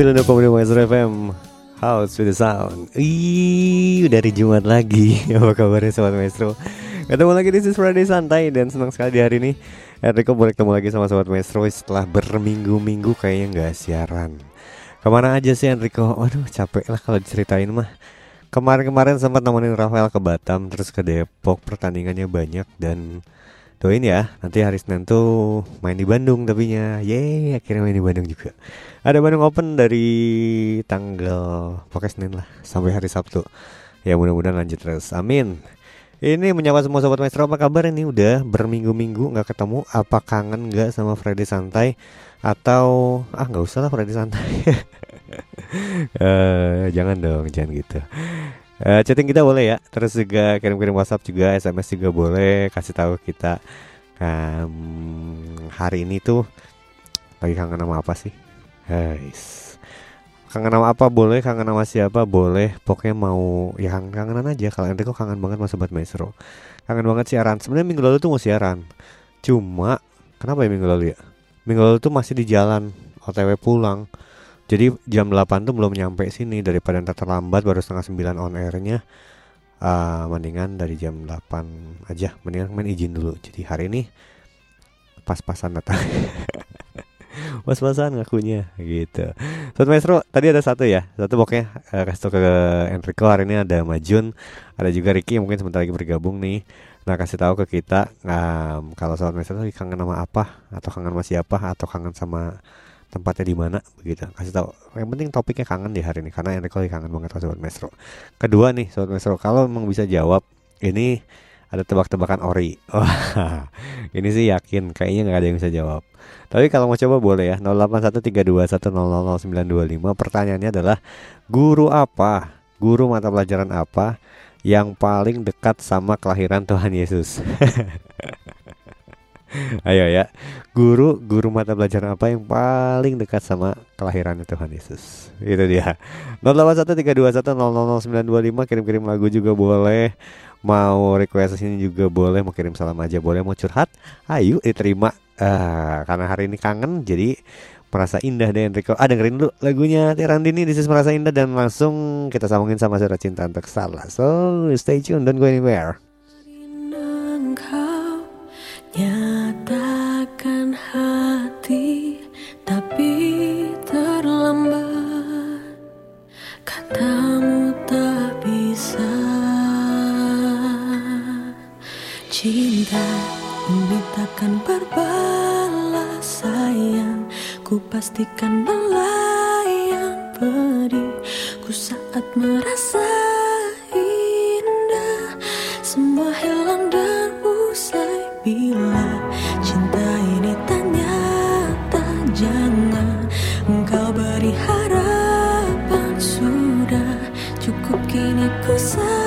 92,5 Maestro FM House with the Sound. Ih, dari Jumat lagi. Apa kabarnya Sobat Maestro? Ketemu lagi di Sis Friday Santai Dan senang sekali di hari ini. Enrico boleh ketemu lagi sama Sobat Maestro Setelah berminggu-minggu kayaknya nggak siaran. Ke mana aja sih Enrico? Waduh capek lah kalau diceritain mah. Kemarin-kemarin sempat nemenin Rafael ke Batam Terus ke Depok. Pertandingannya banyak Dan doain ya. Nanti hari Senin tuh main di Bandung tapinya. Yeay akhirnya main di Bandung juga. Ada Bandung Open dari tanggal pokoknya Senin lah sampai hari Sabtu. Ya mudah-mudahan lanjut terus. Amin. Ini menyapa semua sobat maestro apa kabar? Ini udah berminggu-minggu nggak ketemu. Apa kangen nggak sama Friday santai? Atau ah nggak usah lah Friday santai. Eh, jangan dong jangan gitu Eh, chatting kita boleh ya. Terus juga kirim-kirim WhatsApp juga SMS juga boleh kasih tahu kita. Em, hari ini tuh lagi kangen sama apa sih? Guys kangen sama apa boleh kangen sama siapa boleh. Pokoknya mau ya kangen kangenan aja. Kalau Enrico kangen banget sama sobat maestro. Kangen banget siaran. Sebenarnya minggu lalu tuh mau siaran. Cuma kenapa ya minggu lalu ya? Minggu lalu tuh masih di jalan OTW pulang jadi jam 8 tuh belum nyampe sini. Daripada ntar terlambat baru setengah 9 on airnya Ah, mendingan dari jam 8 aja. Mendingan main izin dulu. Jadi hari ini pas-pasan datang. Pas-pasan ngakunya gitu. Sobat Maestro tadi ada satu ya. Satu pokoknya kasih tau ke Enrico. Hari ini ada Majun ada juga Ricky mungkin sebentar lagi bergabung nih. Nah kasih tahu ke kita em, kalau Sobat Maestro lagi kangen sama apa? Atau kangen sama siapa? Atau kangen sama tempatnya di mana begitu. Kasih tahu. Yang penting topiknya kangen di hari ini karena Enrico lagi kangen banget sama Sobat Maestro. Kedua nih Sobat Maestro kalau memang bisa jawab ini ada tebak-tebakan ori. Ini sih yakin kayaknya nggak ada yang bisa jawab. Tapi kalau mau coba boleh ya 081321000925 pertanyaannya adalah guru apa guru mata pelajaran apa yang paling dekat sama kelahiran Tuhan Yesus Ayo ya, guru guru mata pelajaran apa yang paling dekat sama kelahiran Tuhan Yesus? Itu dia. 081321000925 kirim-kirim lagu juga boleh. Mau request ini juga boleh, mau kirim salam aja boleh, mau curhat, ayo diterima. Ah, karena hari ini kangen jadi merasa indah deh Enrico. Ah dengerin dulu lagunya Tirandini This is merasa indah dan langsung kita sambungin sama surat cinta untuk salah. So stay tune, don't go anywhere. Cinta ini takkan berbalas sayang. Ku pastikan melayang pedihku saat merasa indah. Semua hilang dan usai bila cinta ini tak nyata jangan. Engkau beri harapan sudah cukup kini ku sadari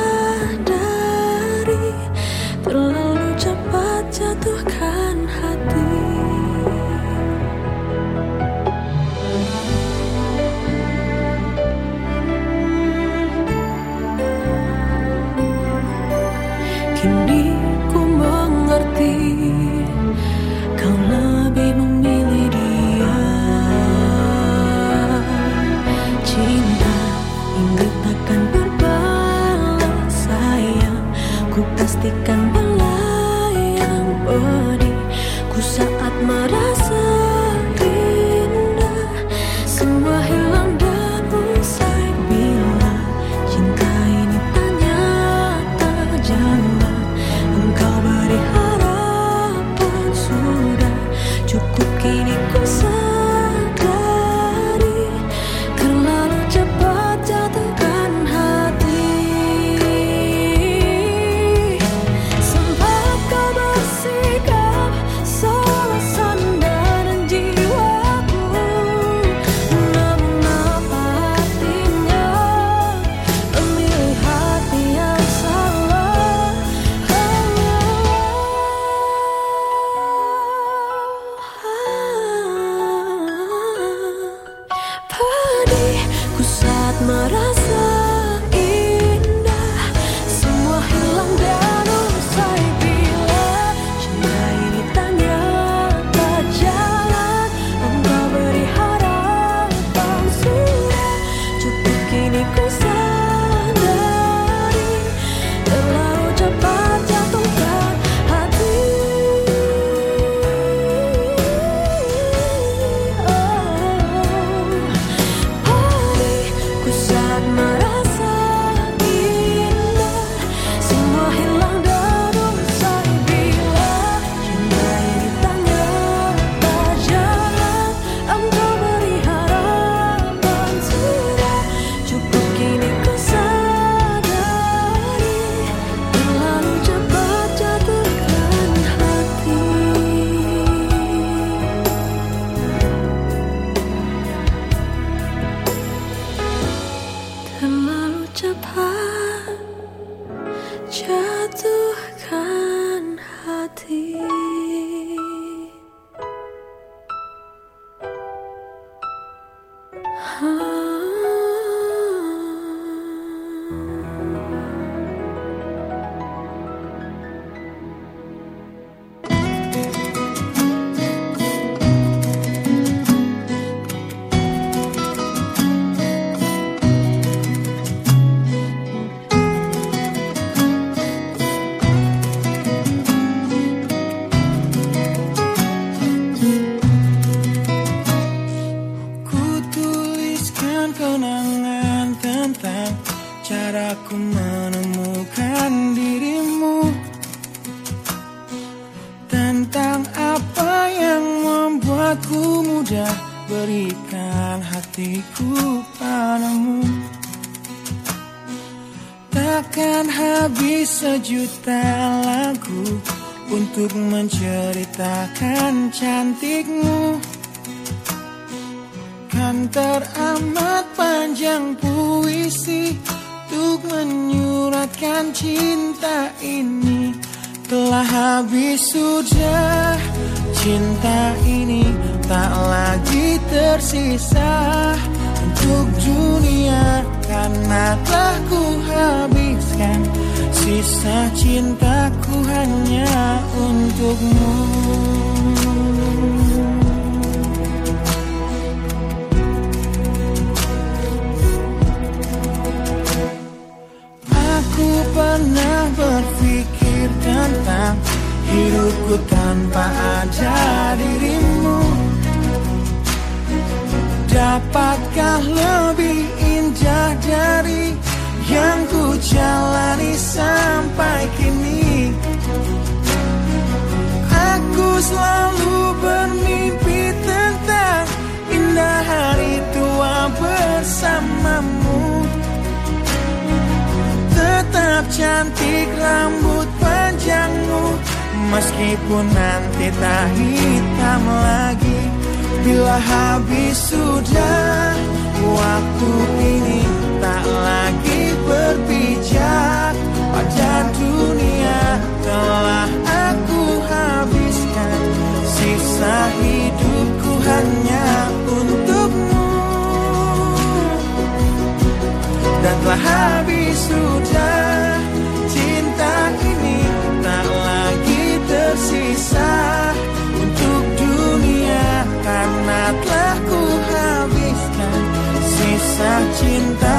cinta.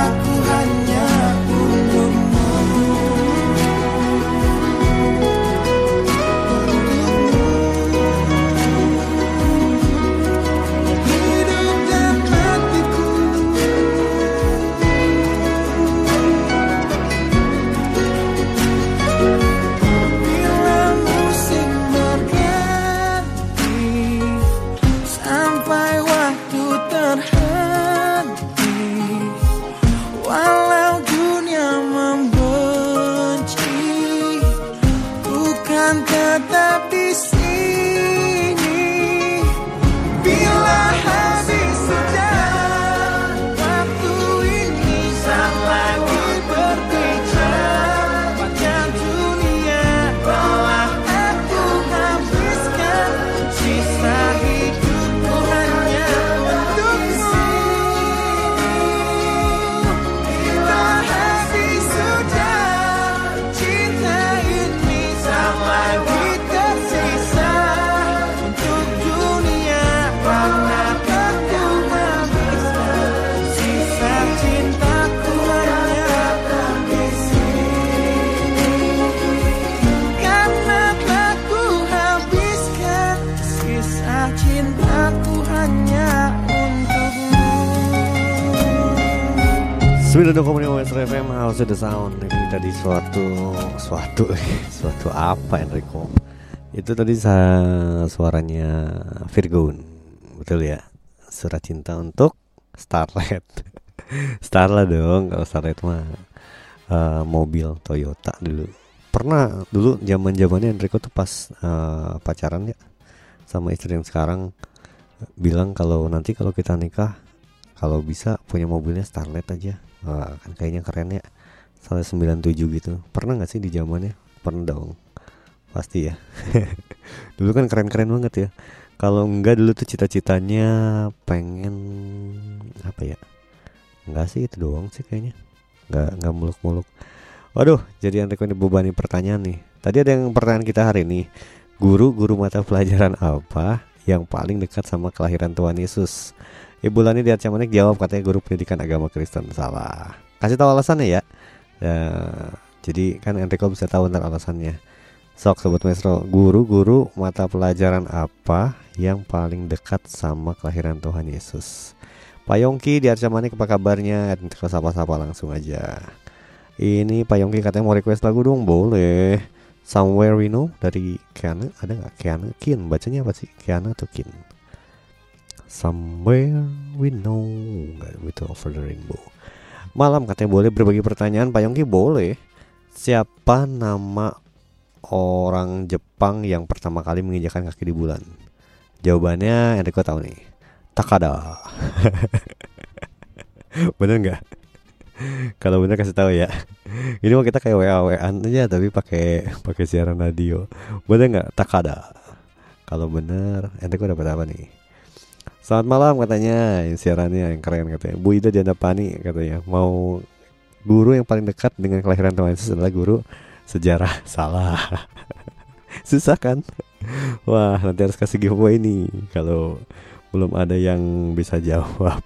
Tadi suatu Suatu Suatu apa Enrico? Itu tadi suaranya Virgon Betul ya? Surat cinta untuk Starlet. Starlet dong Kalau Starlet mah eh, Mobil Toyota dulu. Pernah dulu zaman zamannya Enrico tuh pas eh, pacaran ya? Sama istri yang sekarang Bilang kalau nanti kalau kita nikah kalau bisa punya mobilnya Starlet aja. Wah, kan kayaknya keren ya Sampai 97 gitu. Pernah gak sih di zamannya? Pernah dong. Pasti ya. Dulu kan keren-keren banget ya. Kalau enggak dulu tuh cita-citanya Pengen Apa ya? Enggak sih itu doang sih kayaknya. Enggak, enggak muluk-muluk. Waduh jadi Enrico ini bebani pertanyaan nih. Tadi ada yang pertanyaan kita hari ini. Guru-guru mata pelajaran apa Yang paling dekat sama kelahiran Tuhan Yesus? Ibu Lani di Manik jawab katanya guru pendidikan agama Kristen. Salah. Kasih tahu alasannya ya. Ya, jadi kan Enrico bisa tahu ntar alasannya. Sok sobat maestro, guru-guru mata pelajaran apa yang paling dekat sama kelahiran Tuhan Yesus? Pak Yongki di Arca Manik apa kabarnya? Enrico sapa-sapa langsung aja. Ini Pak Yongki katanya mau request lagu dong Boleh Somewhere We Know dari Kiana Ada nggak Kiana Kin Bacanya apa sih Kiana atau Kin Somewhere We Know Nggak itu Over the Rainbow Malam katanya boleh berbagi pertanyaan Pak Yongki boleh Siapa nama orang Jepang yang pertama kali menginjakan kaki di bulan Jawabannya Enrico tahu nih Takada Bener nggak? Kalau bener kasih tahu ya. Ini mah kita kayak WA WA aja tapi pakai pakai siaran radio. Bener nggak? Takada. Kalau bener, kok dapat apa nih? Selamat malam katanya, yang siarannya yang keren katanya. Bu Ida Pani katanya mau guru yang paling dekat dengan kelahiran Tuhan Yesus adalah guru sejarah. Salah. Susah kan? Wah, nanti harus kasih giveaway nih kalau belum ada yang bisa jawab.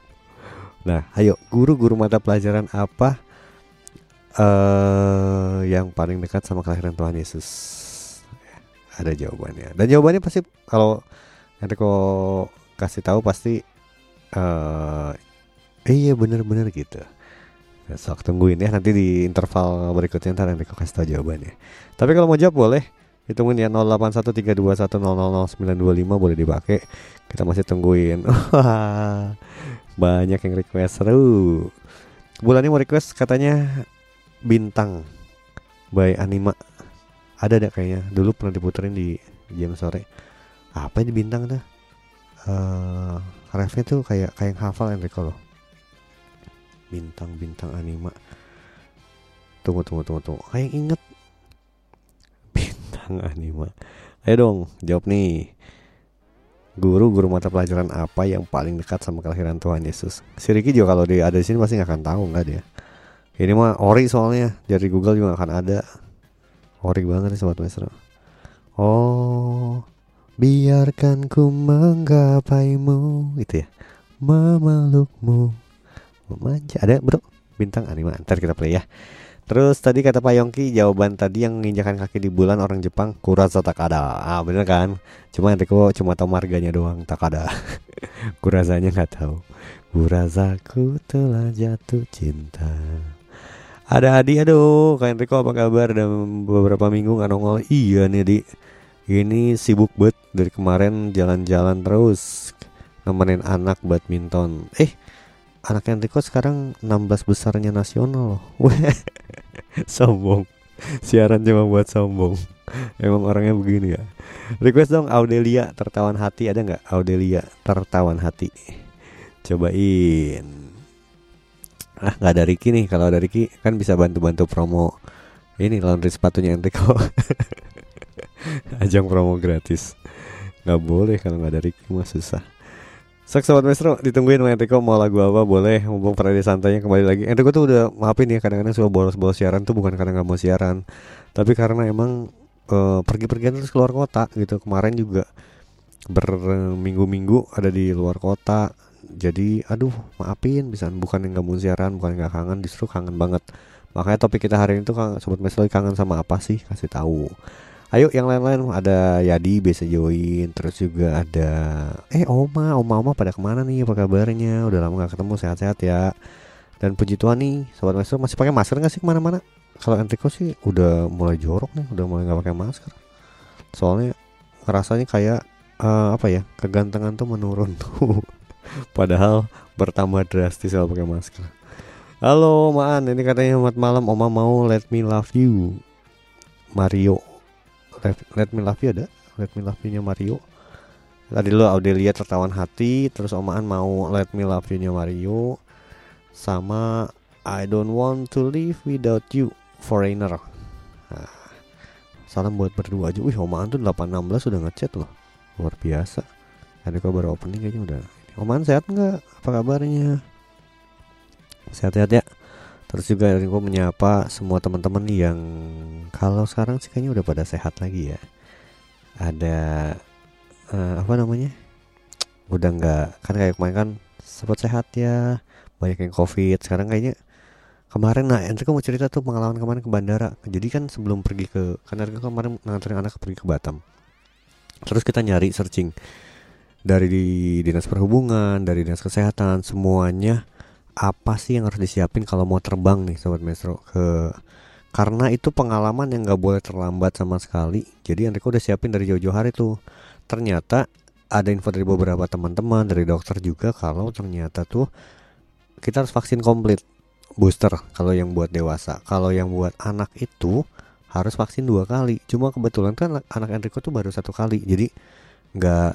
Nah, ayo guru-guru mata pelajaran apa eh yang paling dekat sama kelahiran Tuhan Yesus? Ada jawabannya. Dan jawabannya pasti kalau Enrico kasih tahu pasti eh eh, iya bener-bener gitu. Nah, sok tungguin ya nanti di interval berikutnya ntar Enrico kasih tahu jawabannya. Tapi kalau mau jawab boleh hitungin ya 081321000925 boleh dipakai. Kita masih tungguin. Banyak yang request seru. Bulan ini mau request katanya bintang by Anima. Ada ada kayaknya. Dulu pernah diputerin di jam sore. Apa ini bintang dah? Eh, refnya tuh kayak kayak yang hafal Enrico loh. Bintang-bintang Anima. Tunggu tunggu tunggu tunggu. Kayak inget bintang Anima. Ayo dong, jawab nih. Guru-guru mata pelajaran apa yang paling dekat sama kelahiran Tuhan Yesus? Si Ricky juga kalau dia ada di sini pasti nggak akan tahu nggak dia. Ini mah ori soalnya dari Google juga akan ada. Ori banget nih sobat maestro. Oh, biarkan ku menggapaimu itu ya, memelukmu, memanja. Ada bro bintang anima. Ntar kita play ya. Terus tadi kata Pak Yongki jawaban tadi yang menginjakan kaki di bulan orang Jepang Kurasa Takada. Ah bener kan? Cuma Enrico cuma tahu marganya doang Takada. Kurasanya nggak tahu. Kurasaku telah jatuh cinta. Ada Adi aduh Kak Enrico apa kabar Dan beberapa minggu nggak nongol Iya nih Di Ini sibuk banget Dari kemarin jalan-jalan terus Nemenin anak badminton. Eh Anak Enrico sekarang 16 besarnya nasional loh. Sombong. Siaran cuma buat sombong. Emang orangnya begini ya. Request dong Audelia tertawan hati. Ada nggak? Audelia tertawan hati. Cobain. Ah nggak ada Ricky nih. Kalau ada Ricky kan bisa bantu-bantu promo. Ini laundry sepatunya Enrico Ajang promo gratis. Nggak boleh kalau nggak ada Ricky mah susah. Sok sobat maestro ditungguin sama Enrico mau lagu apa boleh. Mumpung Friday santainya kembali lagi. Enrico tuh udah maafin ya kadang-kadang suka bolos-bolos siaran tuh bukan karena nggak mau siaran. Tapi karena emang eh, pergi-pergian terus keluar kota gitu. Kemarin juga berminggu-minggu ada di luar kota. Jadi aduh maafin bisa. Bukan yang nggak mau siaran bukan nggak kangen justru kangen banget. Makanya topik kita hari ini tuh sobat maestro kangen sama apa sih? Kasih tahu Ayo yang lain-lain. Ada Yadi biasa join. Terus juga ada Eh Oma. Oma Oma pada ke mana nih? Apa kabarnya? Udah lama gak ketemu. Sehat-sehat ya. Dan puji Tuhan nih Sobat Maestro masih pakai masker gak sih ke mana-mana? Kalau Enrico sih udah mulai jorok nih. Udah mulai gak pakai masker. Soalnya ngerasanya kayak eh, Apa ya Kegantengan tuh menurun tuh. Padahal bertambah drastis kalau pakai masker. Halo Maan. Ini katanya selamat malam Oma. Mau let me love you. Mario Let, Let Me Love You ada? Let Me Love You-nya Mario. Tadi lo Audelia tertawan hati Terus omaan mau Let Me Love You-nya Mario Sama I Don't Want To Live Without You Foreigner. Nah, Salam buat berdua aja. Wih omaan tuh 816 udah ngechat loh. Luar biasa. Tadi kok baru opening kayaknya udah. Omaan sehat nggak? Apa kabarnya? Sehat-sehat ya Terus juga gue menyapa semua teman-teman yang kalau sekarang sih kayaknya udah pada sehat lagi ya. Ada eh, apa namanya? Udah nggak kan kayak kemarin kan sempat sehat ya, banyak yang covid. Sekarang kayaknya kemarin nah Enrico mau cerita tuh pengalaman kemarin ke bandara. Jadi kan sebelum pergi ke kan Enrico kemarin nganterin anak pergi ke Batam. Terus kita nyari searching dari di dinas perhubungan, dari dinas kesehatan, semuanya apa sih yang harus disiapin kalau mau terbang nih sobat Metro ke karena itu pengalaman yang nggak boleh terlambat sama sekali. Jadi Enrico udah siapin dari jauh-jauh hari tuh. Ternyata ada info dari beberapa teman-teman dari dokter juga kalau ternyata tuh kita harus vaksin komplit booster kalau yang buat dewasa. Kalau yang buat anak itu harus vaksin dua kali. Cuma kebetulan kan anak Enrico tuh baru satu kali, jadi nggak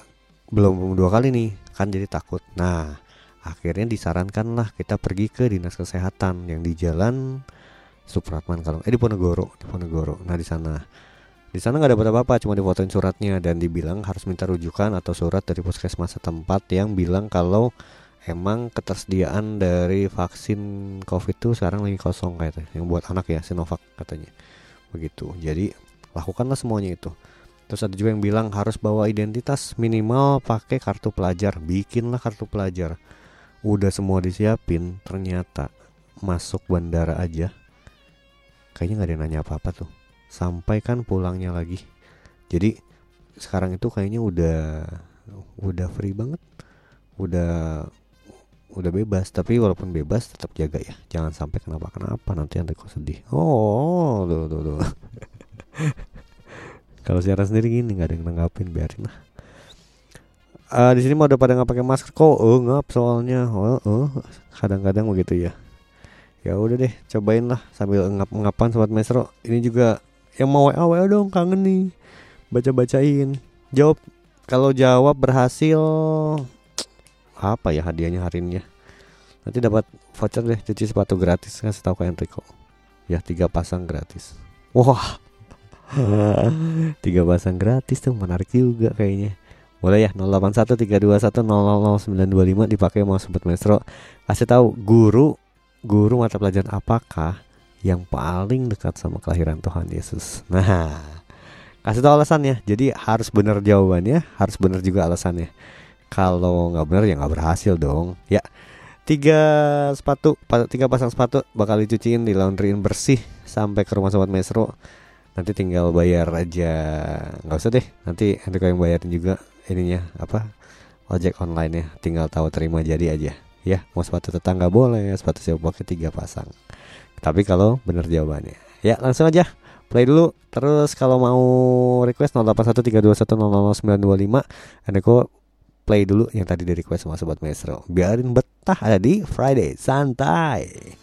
belum dua kali nih kan jadi takut. Nah akhirnya disarankanlah kita pergi ke dinas kesehatan yang di jalan Supratman kalau eh di Ponegoro di Ponegoro. Nah di sana di sana nggak dapat apa-apa, cuma difotoin suratnya dan dibilang harus minta rujukan atau surat dari puskesmas setempat yang bilang kalau emang ketersediaan dari vaksin COVID itu sekarang lagi kosong kayaknya yang buat anak ya Sinovac katanya begitu. Jadi lakukanlah semuanya itu. Terus ada juga yang bilang harus bawa identitas minimal pakai kartu pelajar. Bikinlah kartu pelajar. Udah semua disiapin, ternyata masuk bandara aja. Kayaknya nggak ada yang nanya apa-apa tuh. Sampai kan pulangnya lagi. Jadi sekarang itu kayaknya udah udah free banget. Udah udah bebas tapi walaupun bebas tetap jaga ya jangan sampai kenapa kenapa nanti nanti kok sedih oh tuh tuh tuh kalau siaran sendiri gini nggak ada yang nanggapin biarin lah Eh, di sini mau udah pada nggak pakai masker kok. Oh ngap soalnya. Oh, oh. kadang-kadang begitu ya. Ya udah deh cobain lah sambil ngap ngapan sobat mesro ini juga yang mau wa wa dong kangen nih. Baca bacain jawab kalau jawab berhasil apa ya hadiahnya hari ini ya? Nanti dapat voucher deh cuci sepatu gratis. Kasih tahu ke Enrico. Ya tiga pasang gratis. Wah. Tiga pasang gratis tuh menarik juga kayaknya boleh ya 081321000925 dipakai mau sobat maestro. Kasih tahu guru guru mata pelajaran apakah yang paling dekat sama kelahiran Tuhan Yesus? Nah kasih tahu alasannya. Jadi harus benar jawabannya harus benar juga alasannya. Kalau nggak benar ya nggak berhasil dong. Ya tiga sepatu pa- tiga pasang sepatu bakal dicuciin di laundryin bersih sampai ke rumah sobat mesro nanti tinggal bayar aja. Nggak usah deh nanti Enrico yang bayarin juga ininya apa ojek online ya tinggal tahu terima jadi aja. Ya mau sepatu tetangga boleh sepatu siapa pakai tiga pasang. Tapi kalau benar jawabannya. Ya langsung aja. Play dulu. Terus kalau mau request 081321000925 Enrico play dulu yang tadi di request sama Sobat Maestro. Biarin betah ada di Friday. Santai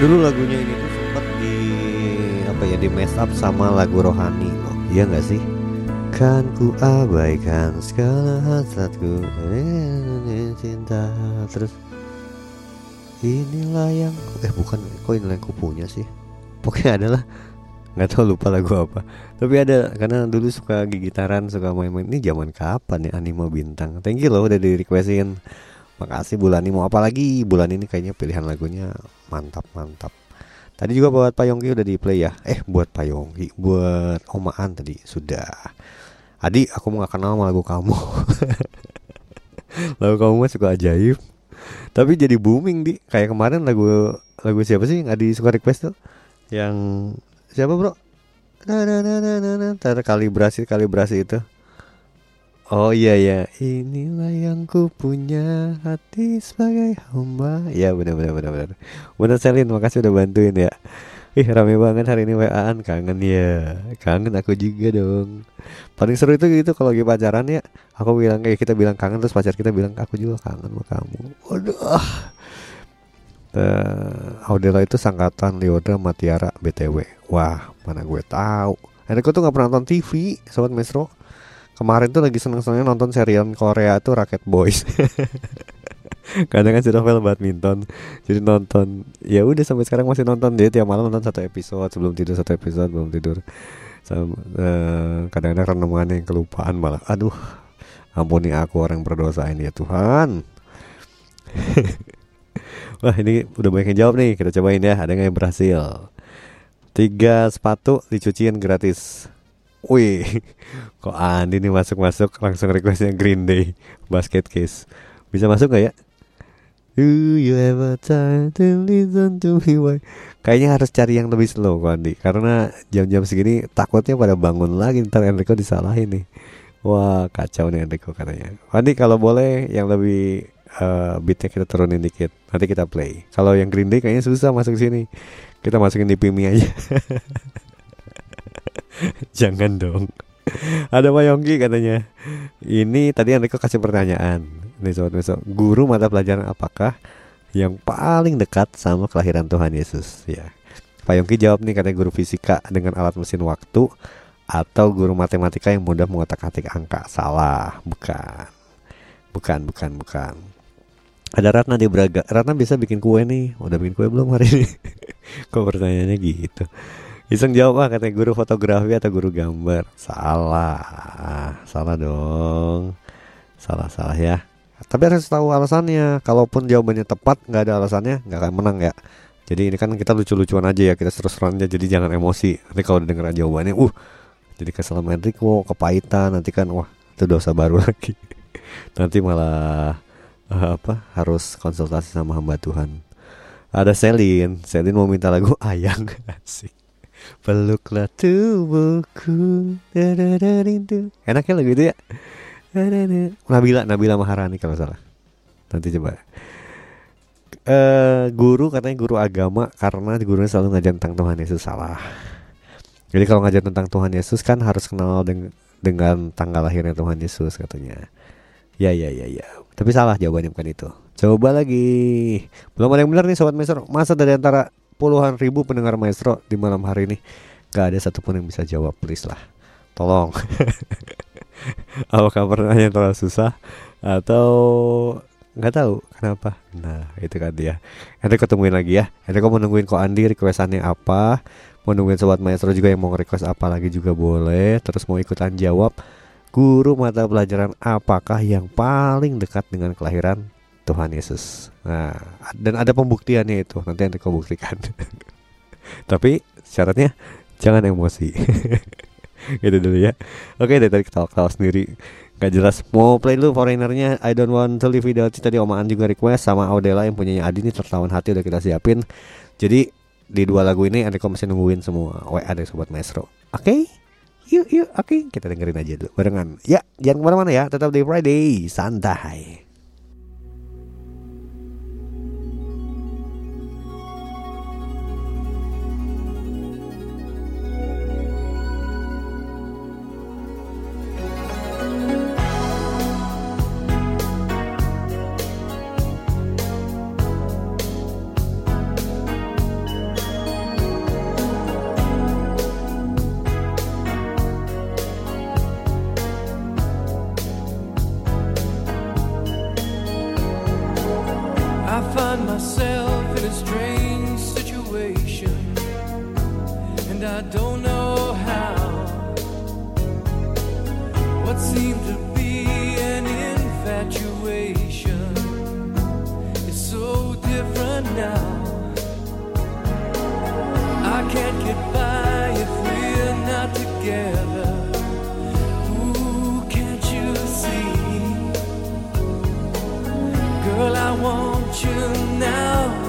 dulu lagunya ini tuh sempat di apa ya di mess up sama lagu rohani loh. Iya nggak sih? Kan ku abaikan segala hasratku cinta. Terus inilah yang eh bukan kok inilah yang ku punya sih? Pokoknya adalah nggak tahu lupa lagu apa. Tapi ada karena dulu suka gigitaran suka main-main. Ini zaman kapan ya anime bintang? Thank you loh udah di requestin makasih bulan ini mau apa lagi? Bulan ini kayaknya pilihan lagunya mantap mantap. Tadi juga buat Pak Yongki udah di play ya? Eh buat Pak Yongki. Buat Omaan tadi. Sudah. Adi aku mau gak kenal sama lagu kamu. Lagu kamu mah suka ajaib. Tapi jadi booming di. Kayak kemarin lagu lagu siapa sih yang Adi suka request tuh? Yang siapa bro? Nah nah nah nah nah, nah. Kalibrasi kalibrasi itu Oh iya ya, inilah yang ku punya hati sebagai hamba. Ya benar benar benar benar. Benar Selin, makasih udah bantuin ya. Ih rame banget hari ini WA-an kangen ya. Kangen aku juga dong. Paling seru itu gitu kalau lagi pacaran ya. Aku bilang kayak kita bilang kangen terus pacar kita bilang aku juga kangen sama kamu. Waduh. Uh, Audela itu sangkatan Leodra Matiara BTW. Wah, mana gue tahu. Enrico tuh nggak pernah nonton TV, sobat Maestro. Kemarin tuh lagi seneng-senengnya nonton serial Korea tuh Rocket Boys. Kadang kan sudah film badminton, jadi nonton. Ya udah sampai sekarang masih nonton dia tiap malam nonton satu episode sebelum tidur satu episode belum tidur. Sama, eh, kadang-kadang renemannya yang kelupaan malah. Aduh, ampuni aku orang berdosa ini ya Tuhan. Wah ini udah banyak yang jawab nih Kita cobain ya Ada yang berhasil Tiga sepatu dicuciin gratis Wih Kok Andi nih masuk-masuk Langsung requestnya Green Day Basket Case. Bisa masuk gak ya? Do you ever time to listen to me? Why? Kayaknya harus cari yang lebih slow kok Andi. Karena jam-jam segini Takutnya pada bangun lagi Ntar Enrico disalahin nih. Wah kacau nih Enrico katanya. Andi kalau boleh Yang lebih eh, Beatnya kita turunin dikit Nanti kita play. Kalau yang Green Day kayaknya susah masuk sini. Kita masukin di Pimi aja Jangan dong. Ada Pak Yongki katanya. Ini tadi Enrico kasih pertanyaan. Nih sobat besok. Guru mata pelajaran apakah Yang paling dekat sama kelahiran Tuhan Yesus? Ya. Pak Yongki jawab nih katanya guru fisika Dengan alat mesin waktu Atau guru matematika yang mudah mengotak-atik angka. Salah. Bukan. Bukan bukan bukan. Ada Ratna di Braga. Ratna bisa bikin kue nih. Udah bikin kue belum hari ini? Kok pertanyaannya gitu Iseng jawab ah katanya guru fotografi atau guru gambar? Salah. Salah dong. Salah-salah ya. Tapi harus tahu alasannya. Kalaupun jawabannya tepat nggak ada alasannya nggak akan menang ya. Jadi ini kan kita lucu-lucuan aja ya Kita terus-terusan aja Jadi jangan emosi. Nanti kalau dengar jawabannya Uh jadi kesel sama Enrico Kepahitan. Nanti kan wah itu dosa baru lagi. Nanti malah eh, Apa Harus konsultasi sama hamba Tuhan. Ada Selin, Selin mau minta lagu Ayang. Asik Peluklah tubuhku. Dadadarindu. Enaknya lagu itu ya. Nabila, Nabila Maharani kalau salah. Nanti coba. Eh Guru katanya guru agama Karena gurunya selalu ngajar tentang Tuhan Yesus. Salah. Jadi kalau ngajar tentang Tuhan Yesus kan harus kenal dengan, dengan tanggal lahirnya Tuhan Yesus katanya. Ya ya ya ya. Tapi salah jawabannya bukan itu. Coba lagi. Belum ada yang benar nih Sobat Maestro Masa dari antara puluhan ribu pendengar Maestro Di malam hari ini. Gak ada satupun yang bisa jawab Please lah. Tolong. Apakah pertanyaannya terlalu susah. Atau nggak tahu kenapa. Nah itu kan dia. Nanti ketemuin lagi ya. Nanti kau mau nungguin kok Andi requestannya apa. Mau nungguin Sobat Maestro juga yang mau request apa lagi juga boleh. Terus mau ikutan jawab Guru mata pelajaran apakah yang paling dekat dengan kelahiran Tuhan Yesus. Nah, dan ada pembuktiannya itu. Nanti yang kau buktikan. Tapi syaratnya jangan emosi. gitu dulu ya. Oke, dari tadi ketawa-ketawa sendiri. Gak jelas Mau play dulu Foreignernya I don't want to live without you Tadi omaan juga request Sama Audela yang punyanya Adi ini Tertawan hati udah kita siapin Jadi di dua lagu ini Enrico masih nungguin semua WA dari Sobat Maestro Oke Yuk yuk oke Kita dengerin aja dulu Barengan Ya jangan ke mana-mana ya Tetap di Friday Santai don't know how. What seemed to be an infatuation is so different now. I can't get by if we're not together. Ooh, can't you see? Girl, I want you now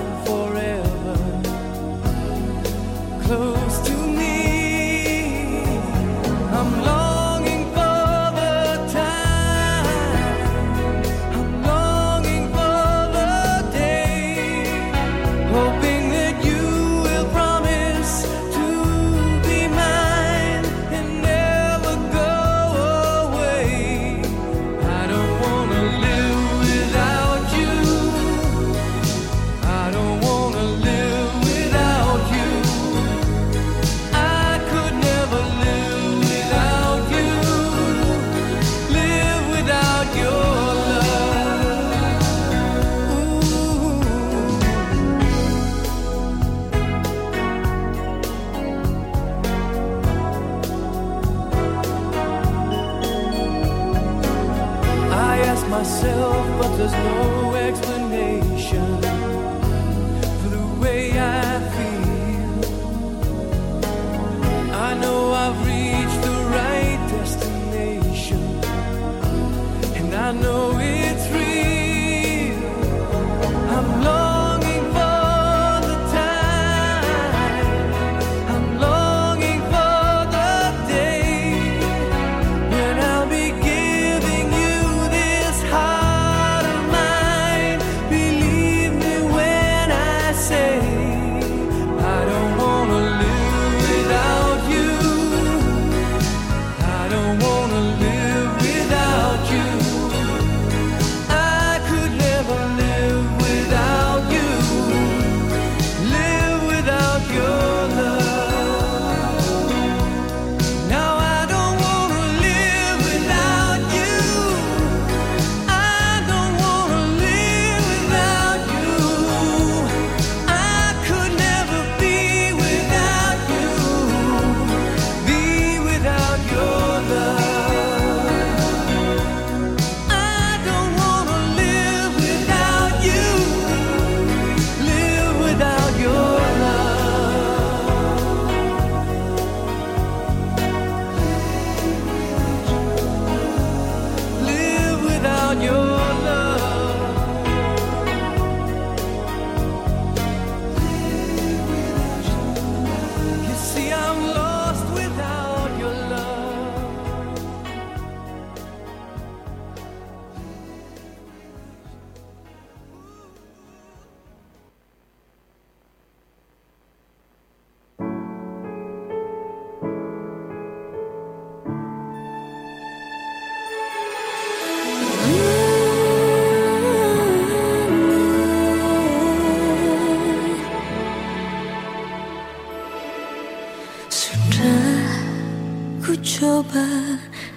coba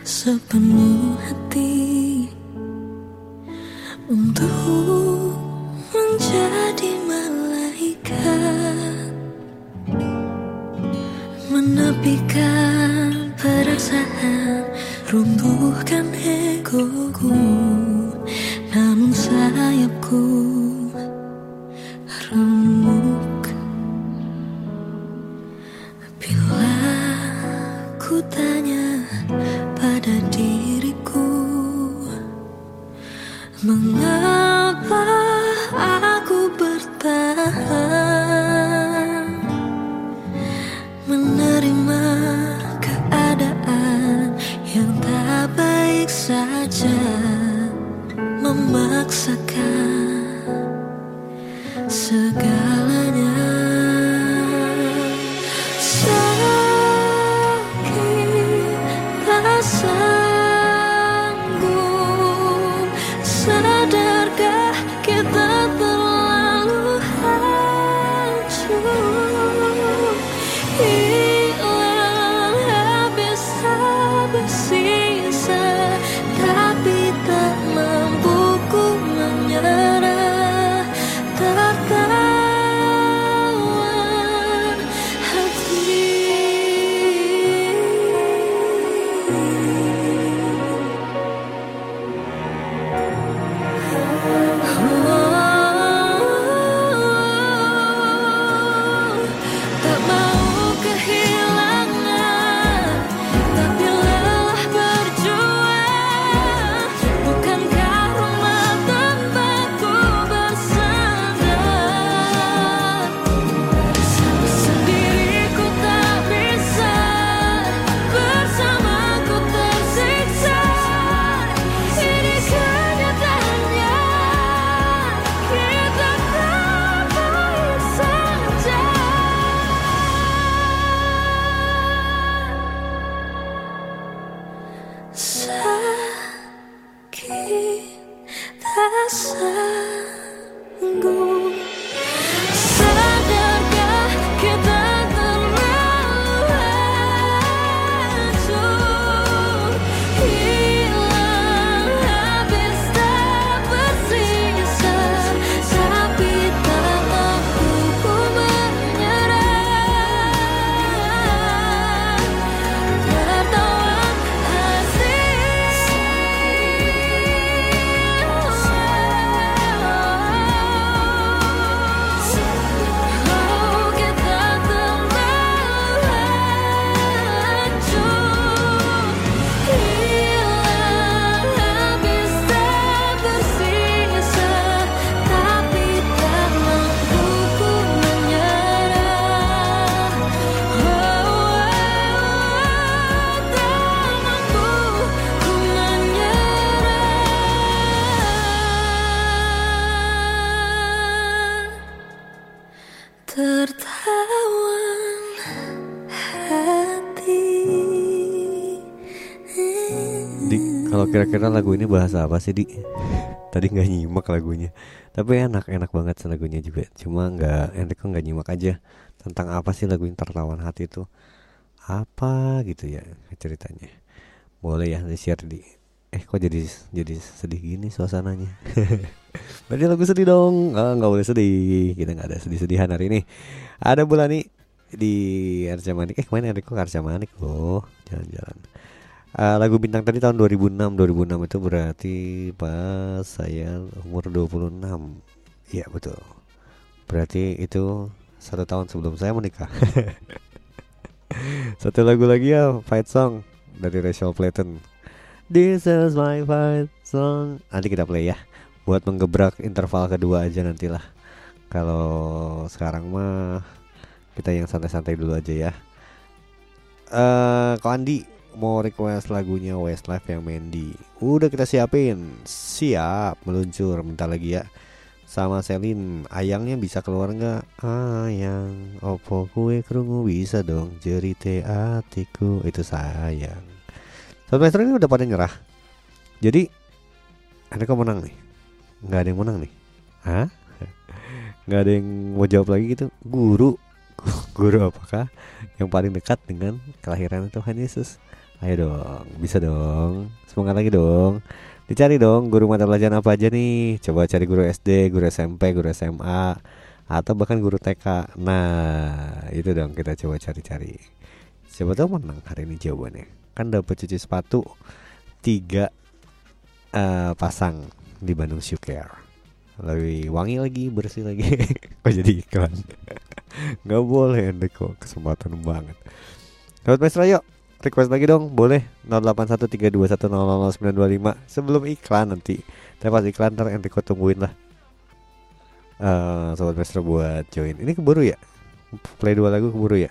sepenuh hati kira-kira lagu ini bahasa apa sih di? Tadi nggak nyimak lagunya, tapi enak enak banget lagunya juga. Cuma nggak Enrico nggak nyimak aja tentang apa sih lagu yang tertawan hati itu apa gitu ya ceritanya. Boleh ya di share di. Eh kok jadi jadi sedih gini suasananya. Berarti lagu sedih dong. Ah, nggak boleh sedih. Kita nggak ada sedih-sedihan hari ini. Ada Bulani di Arca Manik. Eh kemarin Enrico ke Arca Manik loh. Jalan-jalan. Eh, lagu bintang tadi tahun 2006 2006 itu berarti pas saya umur 26 Iya betul. Berarti itu satu tahun sebelum saya menikah. Satu lagu lagi ya Fight Song Dari Rachel Platten. This is my fight song. Nanti kita play ya. Buat menggebrak interval kedua aja nantilah. Kalau sekarang mah Kita yang santai-santai dulu aja ya. Eh, Kau Andi mau request lagunya Westlife yang Mandy. Udah kita siapin. Siap meluncur. Bentar lagi ya. Sama Selin Ayangnya bisa keluar nggak? Ayang Opo kue kerungu bisa dong? Jerite atiku. Itu sayang. Sobat ini udah pada nyerah. Jadi Ada kok menang nih? Nggak ada yang menang nih? Hah? nggak ada yang mau jawab lagi gitu? Guru. Guru apakah yang paling dekat dengan kelahiran Tuhan Yesus Ayo dong, bisa dong. Semangat lagi dong. Dicari dong guru mata pelajaran apa aja nih. Coba cari guru SD, guru SMP, guru SMA, atau bahkan guru TK. Nah, itu dong kita coba cari-cari. Siapa tahu menang hari ini jawabannya. Kan dapat cuci sepatu tiga eh, pasang di Bandung Shoe. Lebih wangi lagi, bersih lagi. Kok jadi iklan? Gak boleh Enrico, kesempatan banget. Sobat Maestro yuk Request lagi dong, boleh. 081321000925 Sebelum iklan nanti Tapi pas iklan ntar Enrico tungguin lah. Eh, Sobat Maestro buat join. Ini keburu ya? Play dua lagu keburu ya?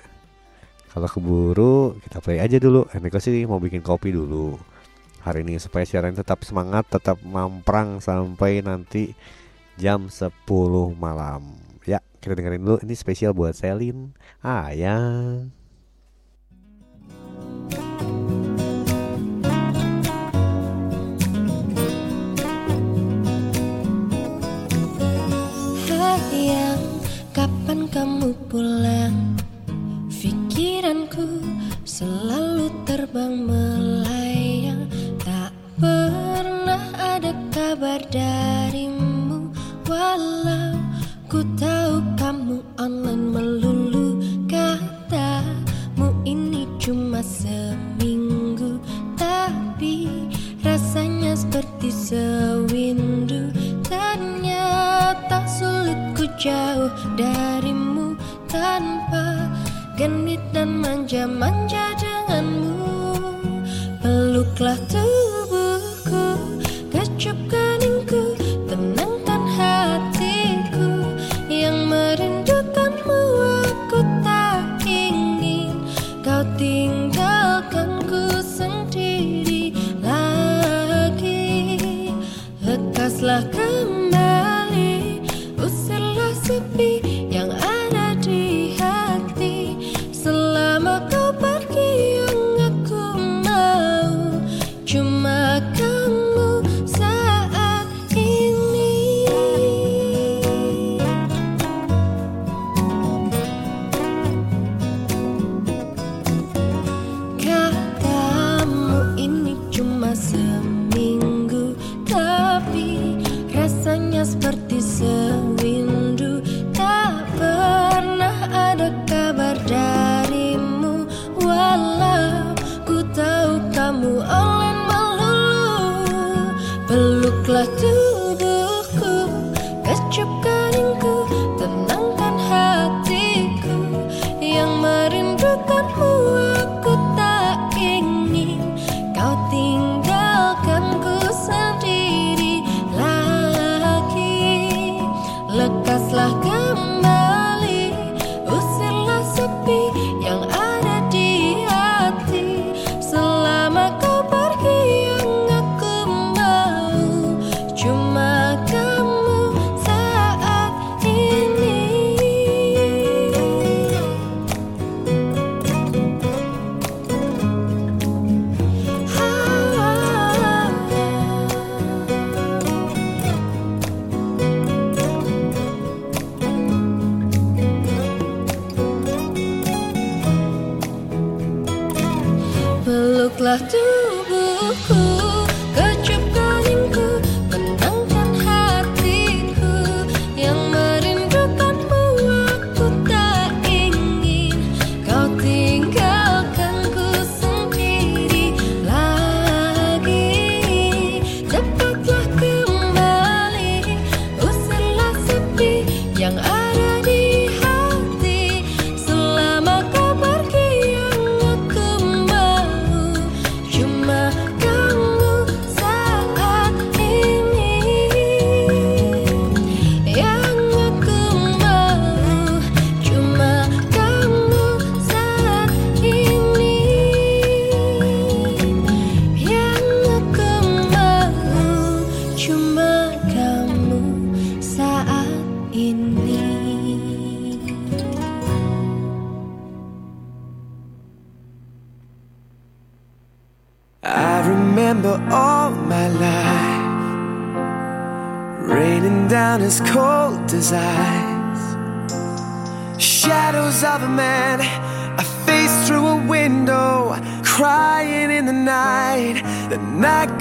Kalau keburu kita play aja dulu. Enrico sih mau bikin kopi dulu. Hari ini supaya siaran tetap semangat Tetap mamprang sampai nanti jam 10 malam. Ya kita dengerin dulu. Ini spesial buat Selin. Ayang kapan kamu pulang? Pikiranku selalu terbang melayang. Tak pernah ada kabar darimu. Walau ku tahu kamu online melulu. Katamu ini cuma seminggu. Tapi rasanya seperti sewindu. Ternyata sulit jauh darimu Tanpa genit dan manja-manja denganmu. Peluklah tubuhku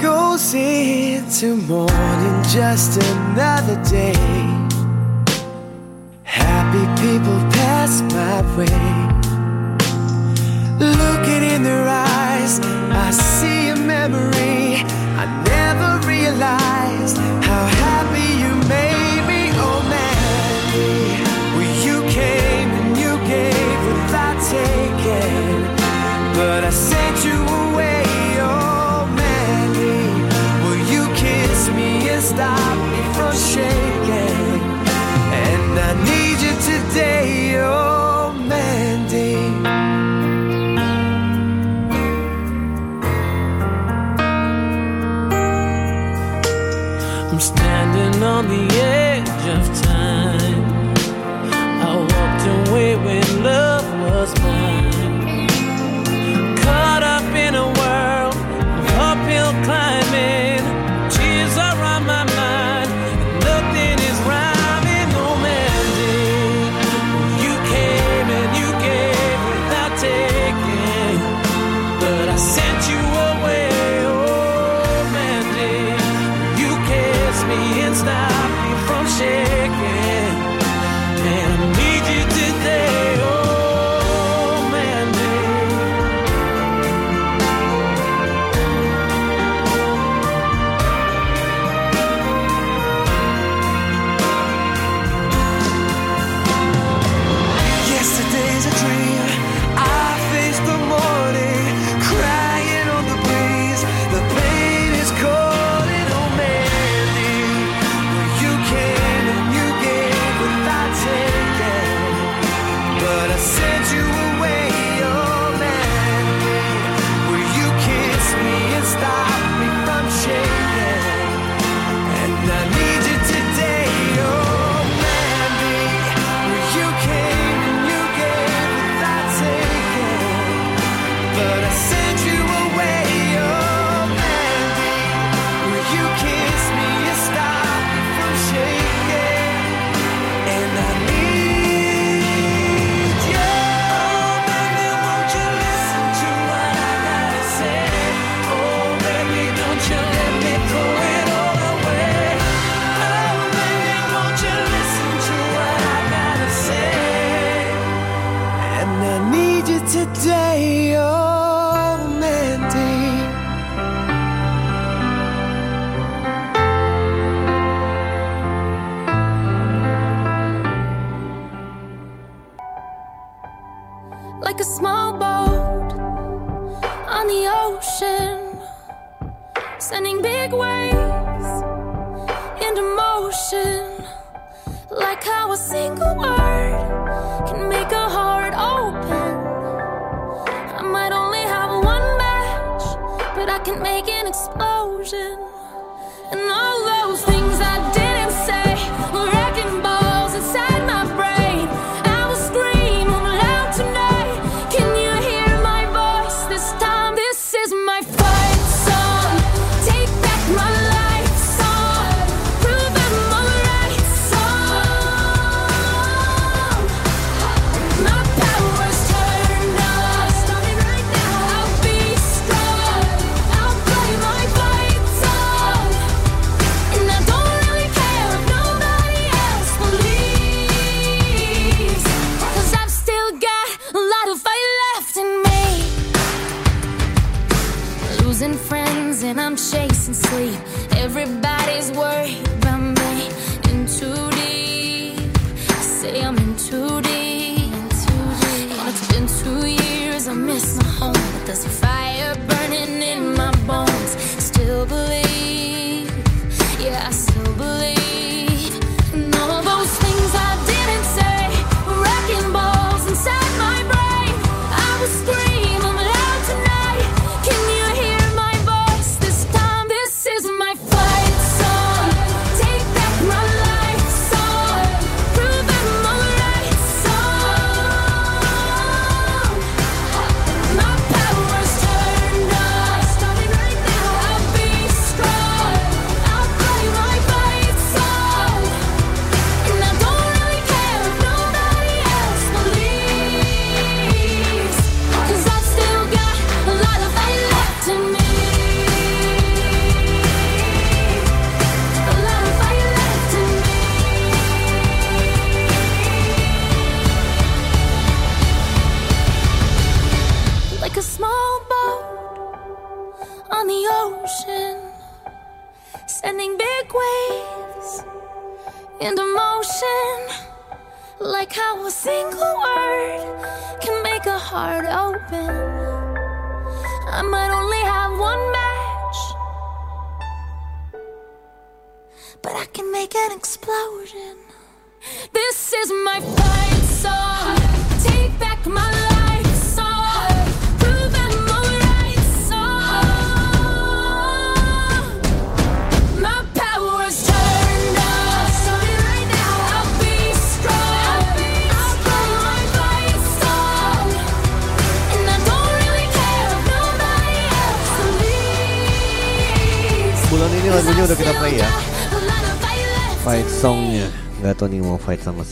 goes into morning, just another day. Happy people pass my way. Looking in their eyes, I see a memory I never realized how happy.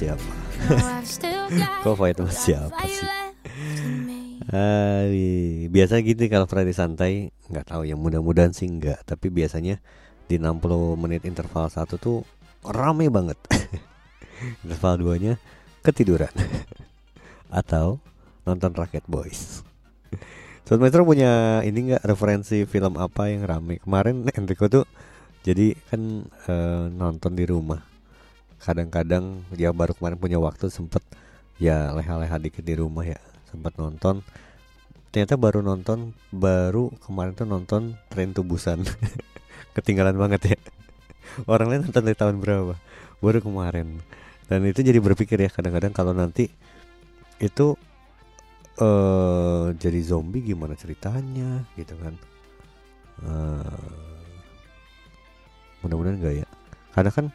Siapa. Kok fight sama siapa sih? Iya. biasa gitu kalau Friday santai nggak tahu ya mudah-mudahan sih nggak tapi biasanya di 60 menit interval satu tuh rame banget interval duanya ketiduran atau nonton Rocket Boys Sobat Maestro punya ini nggak referensi film apa yang rame kemarin Enrico tuh jadi kan eh, nonton di rumah kadang-kadang dia baru kemarin punya waktu sempet ya leha-leha dikit di rumah ya sempat nonton. Ternyata baru nonton baru kemarin tuh nonton Tren to Busan ketinggalan banget ya. Orang lain nonton dari tahun berapa? Baru kemarin. Dan itu jadi berpikir ya kadang-kadang kalau nanti itu eh jadi zombie gimana ceritanya gitu kan. Eh, mudah-mudahan enggak ya. Karena kan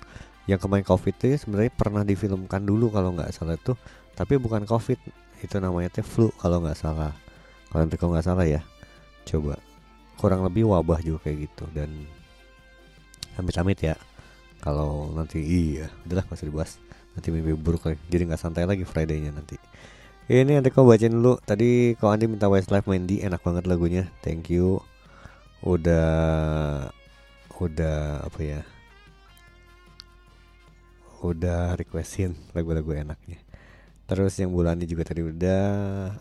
yang kemarin covid itu ya sebenarnya pernah difilmkan dulu kalau nggak salah tuh. Tapi bukan covid itu namanya teh flu kalau nggak salah. Kalau nanti kalau nggak salah ya coba. Kurang lebih wabah juga kayak gitu dan amit-amit ya. Kalau nanti iya udahlah usah dibahas. Nanti mimpi buruk lagi jadi nggak santai lagi Friday-nya nanti. Ini nanti kau bacain dulu. Tadi kau Andi minta Westlife Mandy enak banget lagunya. Thank you. Udah udah apa ya udah requestin lagu-lagu enaknya. Terus yang bulan ini juga tadi udah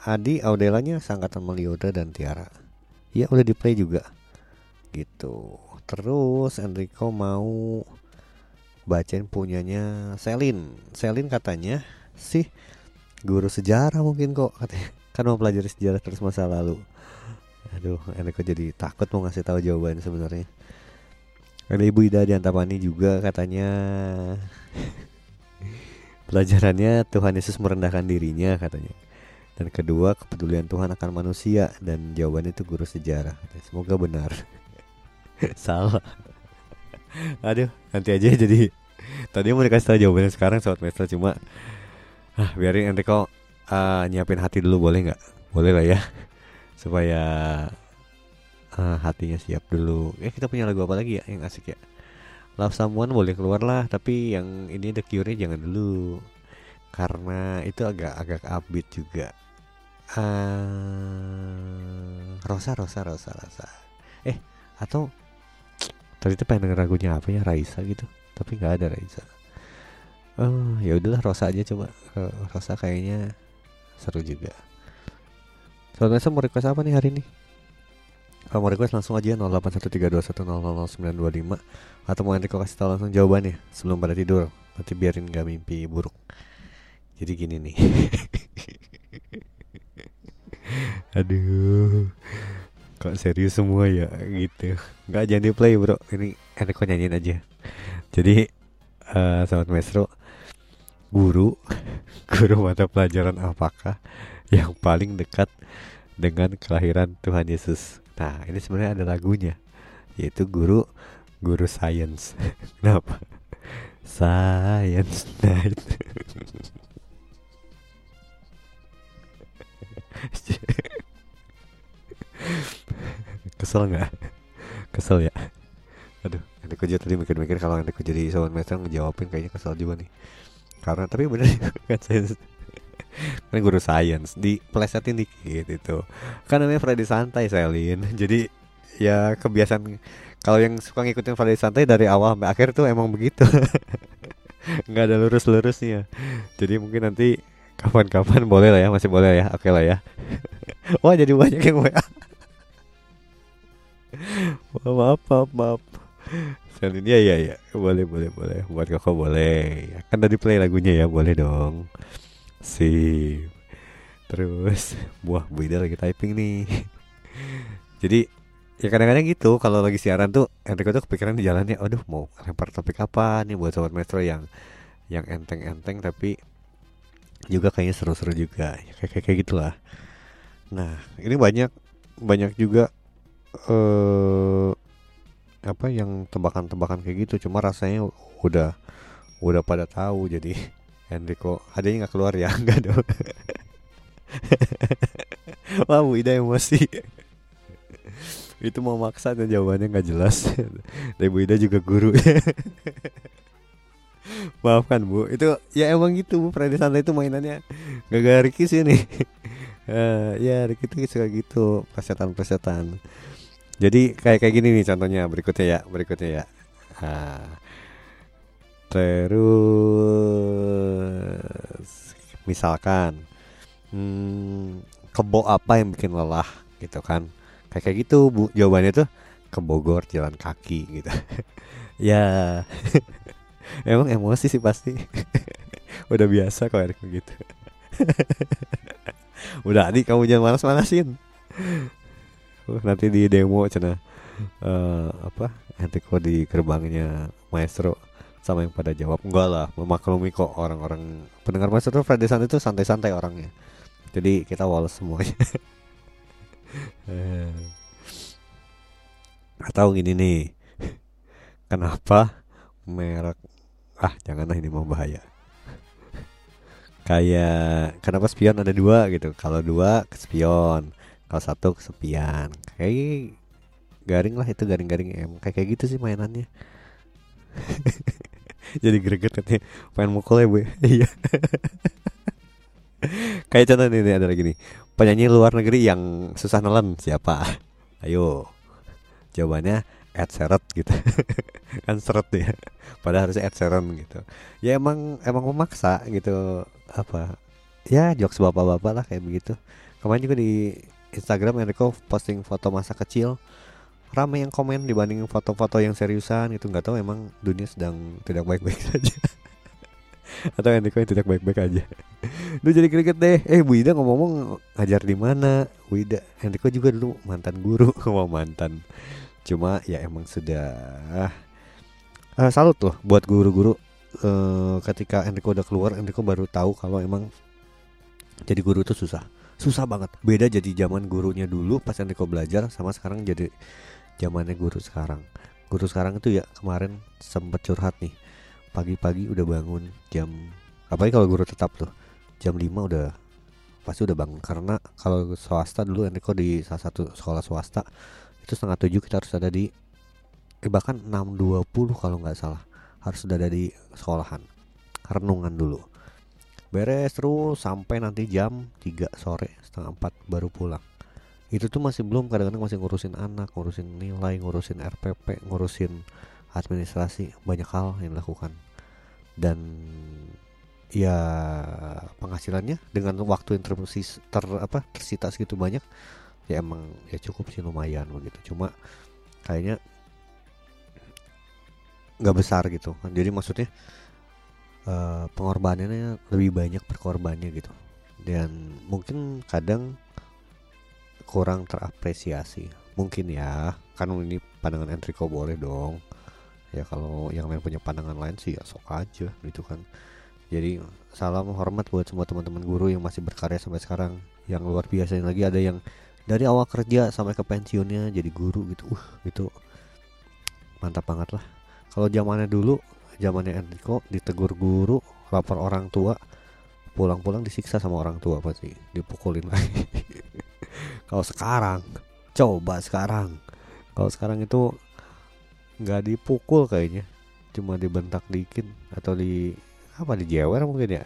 Adi Audelanya sangkatan Melioda dan Tiara. Iya udah di play juga. Gitu. Terus Enrico mau bacain punyanya Selin. Selin katanya sih guru sejarah mungkin kok katanya. Kan mau pelajari sejarah terus masa lalu. Aduh Enrico jadi takut mau ngasih tahu jawaban sebenarnya ada Ibu Ida di Antapani juga katanya. Pelajarannya Tuhan Yesus merendahkan dirinya katanya. Dan kedua kepedulian Tuhan akan manusia. Dan jawabannya itu guru sejarah Semoga benar. Salah. Aduh nanti aja jadi. Tadi mau dikasih tahu jawabannya sekarang Sobat Maestro cuma ah, Biarin Enrico uh, nyiapin hati dulu boleh nggak? Boleh lah ya. Supaya ah, hatinya siap dulu. Eh kita punya lagu apa lagi ya yang asik ya? Love Someone boleh keluar lah, tapi yang ini The Cure-nya jangan dulu. Karena itu agak agak upbeat juga. Ah, Rosa Rosa Rosa Rosa. Eh, atau tadi tuh pengen denger lagunya apa ya Raisa gitu, tapi nggak ada Raisa. Oh, ya udahlah Rosa aja coba. Rosa kayaknya seru juga. Soalnya mau request apa nih hari ini? Kalau mau request langsung aja 081321000925 Atau mau Enrico kasih tahu langsung jawabannya Sebelum pada tidur. Nanti biarin gak mimpi buruk. Jadi gini nih. Aduh Kok serius semua ya? Gitu. Gak jangan di play bro. Ini Enrico nyanyiin aja. Jadi eh Sobat Maestro Guru Guru mata pelajaran apakah Yang paling dekat dengan kelahiran Tuhan Yesus. Nah, ini sebenarnya ada lagunya, yaitu guru guru science. Kenapa? Science night. Kesel nggak? Kesel ya. Aduh, nanti kerja tadi mikir-mikir kalau nanti jadi sobat master ngejawabin kayaknya kesel juga nih. Karena tapi bener kan saya kan guru sains di plesetin dikit itu. Kan namanya Friday santai Selin. Jadi ya kebiasaan kalau yang suka ngikutin Friday santai dari awal sampai akhir tuh emang begitu. Nggak ada lurus-lurusnya. Jadi mungkin nanti kapan-kapan boleh lah ya masih boleh ya. Oke lah ya. Wah jadi banyak yang WA maaf maaf maaf Selin ya ya ya boleh boleh boleh. Buat koko boleh. Kan tadi play lagunya ya boleh dong sip. Terus buah Bu Ida lagi typing nih. Jadi ya kadang-kadang gitu kalau lagi siaran tuh Enrico tuh kepikiran di jalannya aduh mau lempar topik apa nih buat sobat metro yang yang enteng-enteng tapi juga kayaknya seru-seru juga. Ya, kayak kayak, kayak gitulah. Nah ini banyak banyak juga eh apa yang tebakan-tebakan kayak gitu. Cuma rasanya udah udah pada tahu jadi Enrico adanya nggak keluar ya? Nggak dong. Wah Bu Ida emosi. Itu mau maksa dan jawabannya nggak jelas. Dan Bu Ida juga guru. Maafkan Bu. Itu ya emang gitu Bu. Freddy Santai itu mainannya. Gak gak sih nih Eh, ya Ricky tuh suka gitu. Pesetan-pesetan jadi kayak kayak gini nih contohnya. Berikutnya ya berikutnya ya. Ah. Terus misalkan hmm, kebo apa yang bikin lelah gitu kan? Kayak kayak gitu bu jawabannya tuh ke Bogor jalan kaki gitu. Ya emang emosi sih pasti. Udah biasa kalau Erik begitu. Udah adik kamu jangan manas-manasin Uh, nanti di demo cina. Eh apa? Nanti kok di gerbangnya maestro sama yang pada jawab. Enggak lah memaklumi kok orang-orang pendengar maestro tuh Friday Sun itu santai-santai orangnya. Jadi kita wales semuanya. Atau gini nih. Kenapa merek ah janganlah ini mau bahaya. Kayak kenapa spion ada dua gitu? Kalau dua spion. Kalau satu kesepian kayak garing lah itu garing-garing em kayak kayak gitu sih mainannya jadi greget katanya pengen mukul ya bu ya? iya. Kayak contoh ini ada lagi nih. Penyanyi luar negeri yang susah nelen siapa? Ayo. Jawabannya Ed Sheeran gitu. Kan seret ya. Padahal harusnya Ed Sheeran gitu. Ya emang emang memaksa gitu apa ya jokes bapak-bapak lah kayak begitu. Kemarin juga di Instagram Enrico posting foto masa kecil rame yang komen dibanding foto-foto yang seriusan itu nggak tahu emang dunia sedang tidak baik-baik saja. Atau Enrico yang tidak baik-baik aja. Lu jadi kriket deh. Eh Bu Ida ngomong-ngomong ngajar di mana? Bu Ida Enrico juga dulu mantan guru. Mau mantan. Cuma ya emang sudah eh, salut loh buat guru-guru eh, ketika Enrico udah keluar Enrico baru tahu kalau emang jadi guru itu susah. Susah banget. Beda jadi zaman gurunya dulu pas Enrico belajar sama sekarang jadi zamannya guru sekarang. Guru sekarang itu ya kemarin sempet curhat nih. Pagi-pagi udah bangun jam apalagi kalau guru tetap tuh jam 5 udah pasti udah bangun. Karena kalau swasta dulu Enrico di salah satu sekolah swasta itu setengah tujuh kita harus ada di eh, bahkan 6.20 kalau nggak salah harus sudah ada di sekolahan renungan dulu. Beres terus sampai nanti jam 3 sore setengah 4 baru pulang itu tuh masih belum kadang-kadang masih ngurusin anak ngurusin nilai ngurusin RPP ngurusin administrasi banyak hal yang dilakukan. Dan ya penghasilannya dengan waktu yang tersis ter apa tersita segitu banyak ya emang ya cukup sih lumayan begitu. Cuma kayaknya nggak besar gitu. Jadi maksudnya eh, pengorbanannya lebih banyak berkorbannya gitu. Dan mungkin kadang kurang terapresiasi. Mungkin ya kan ini pandangan Enrico boleh dong. Ya kalau yang lain punya pandangan lain sih ya sok aja gitu kan. Jadi salam hormat buat semua teman-teman guru yang masih berkarya sampai sekarang. Yang luar biasa lagi ada yang dari awal kerja sampai ke pensiunnya jadi guru gitu. Uh itu mantap banget lah. Kalau zamannya dulu zamannya Enrico ditegur guru lapor orang tua pulang-pulang disiksa sama orang tua pasti dipukulin lagi kalau sekarang coba sekarang. Kalau sekarang itu nggak dipukul kayaknya. Cuma dibentak dikit atau di apa dijewer mungkin ya.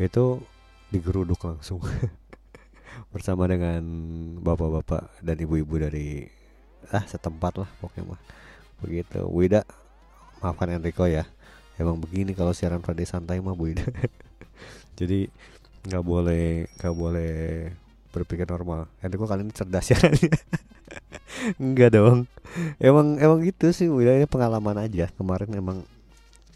Itu digeruduk langsung. Bersama dengan bapak-bapak dan ibu-ibu dari ah setempat lah pokoknya mah. Begitu. Wida maafkan Enrico ya. Emang begini kalau siaran Friday santai mah Bu jadi nggak boleh nggak boleh berpikir normal Enrico kali ini cerdas ya Enggak dong. Emang emang gitu sih ini pengalaman aja. Kemarin emang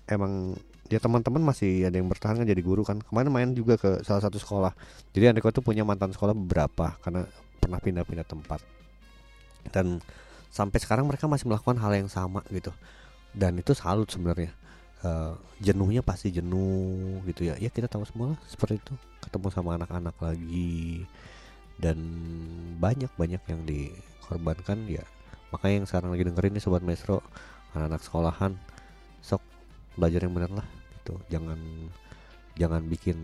emang ya teman-teman masih ada yang bertahan kan jadi guru kan. Kemarin main juga ke salah satu sekolah. Jadi Andriko tuh punya mantan sekolah beberapa karena pernah pindah-pindah tempat. Dan sampai sekarang mereka masih melakukan hal yang sama gitu. Dan itu salut sebenarnya. Eh, jenuhnya pasti jenuh gitu ya. Ya kita tahu semua lah seperti itu. Ketemu sama anak-anak lagi dan banyak banyak yang dikorbankan ya. Makanya yang sekarang lagi dengerin nih sobat maestro anak-anak sekolahan sok belajar yang benar lah gitu. Jangan jangan bikin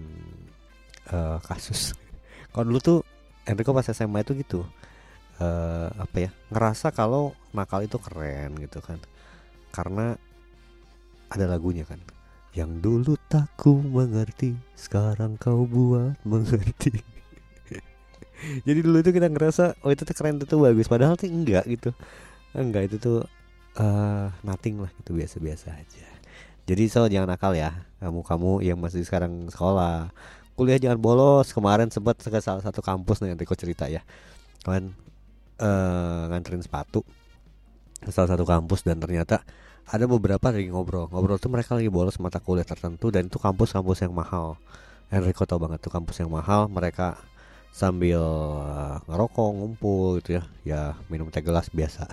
eh, kasus. Kalau dulu tuh Enrico pas SMA itu gitu eh apa ya ngerasa kalau nakal itu keren gitu kan. Karena ada lagunya kan yang dulu tak ku mengerti sekarang kau buat mengerti jadi dulu itu kita ngerasa oh itu tuh keren itu tuh bagus. Padahal tuh enggak gitu. Enggak itu tuh eh nothing lah gitu biasa-biasa aja. Jadi so jangan nakal ya kamu kamu yang masih sekarang sekolah. Kuliah jangan bolos. Kemarin sempat ke salah satu kampus nih Enrico cerita ya. Kalian eh nganterin sepatu ke salah satu kampus dan ternyata ada beberapa lagi ngobrol. Ngobrol tuh mereka lagi bolos mata kuliah tertentu dan itu kampus-kampus yang mahal. Enrico tau banget tuh kampus yang mahal. Mereka sambil uh, ngerokok ngumpul gitu ya. Ya minum teh gelas biasa.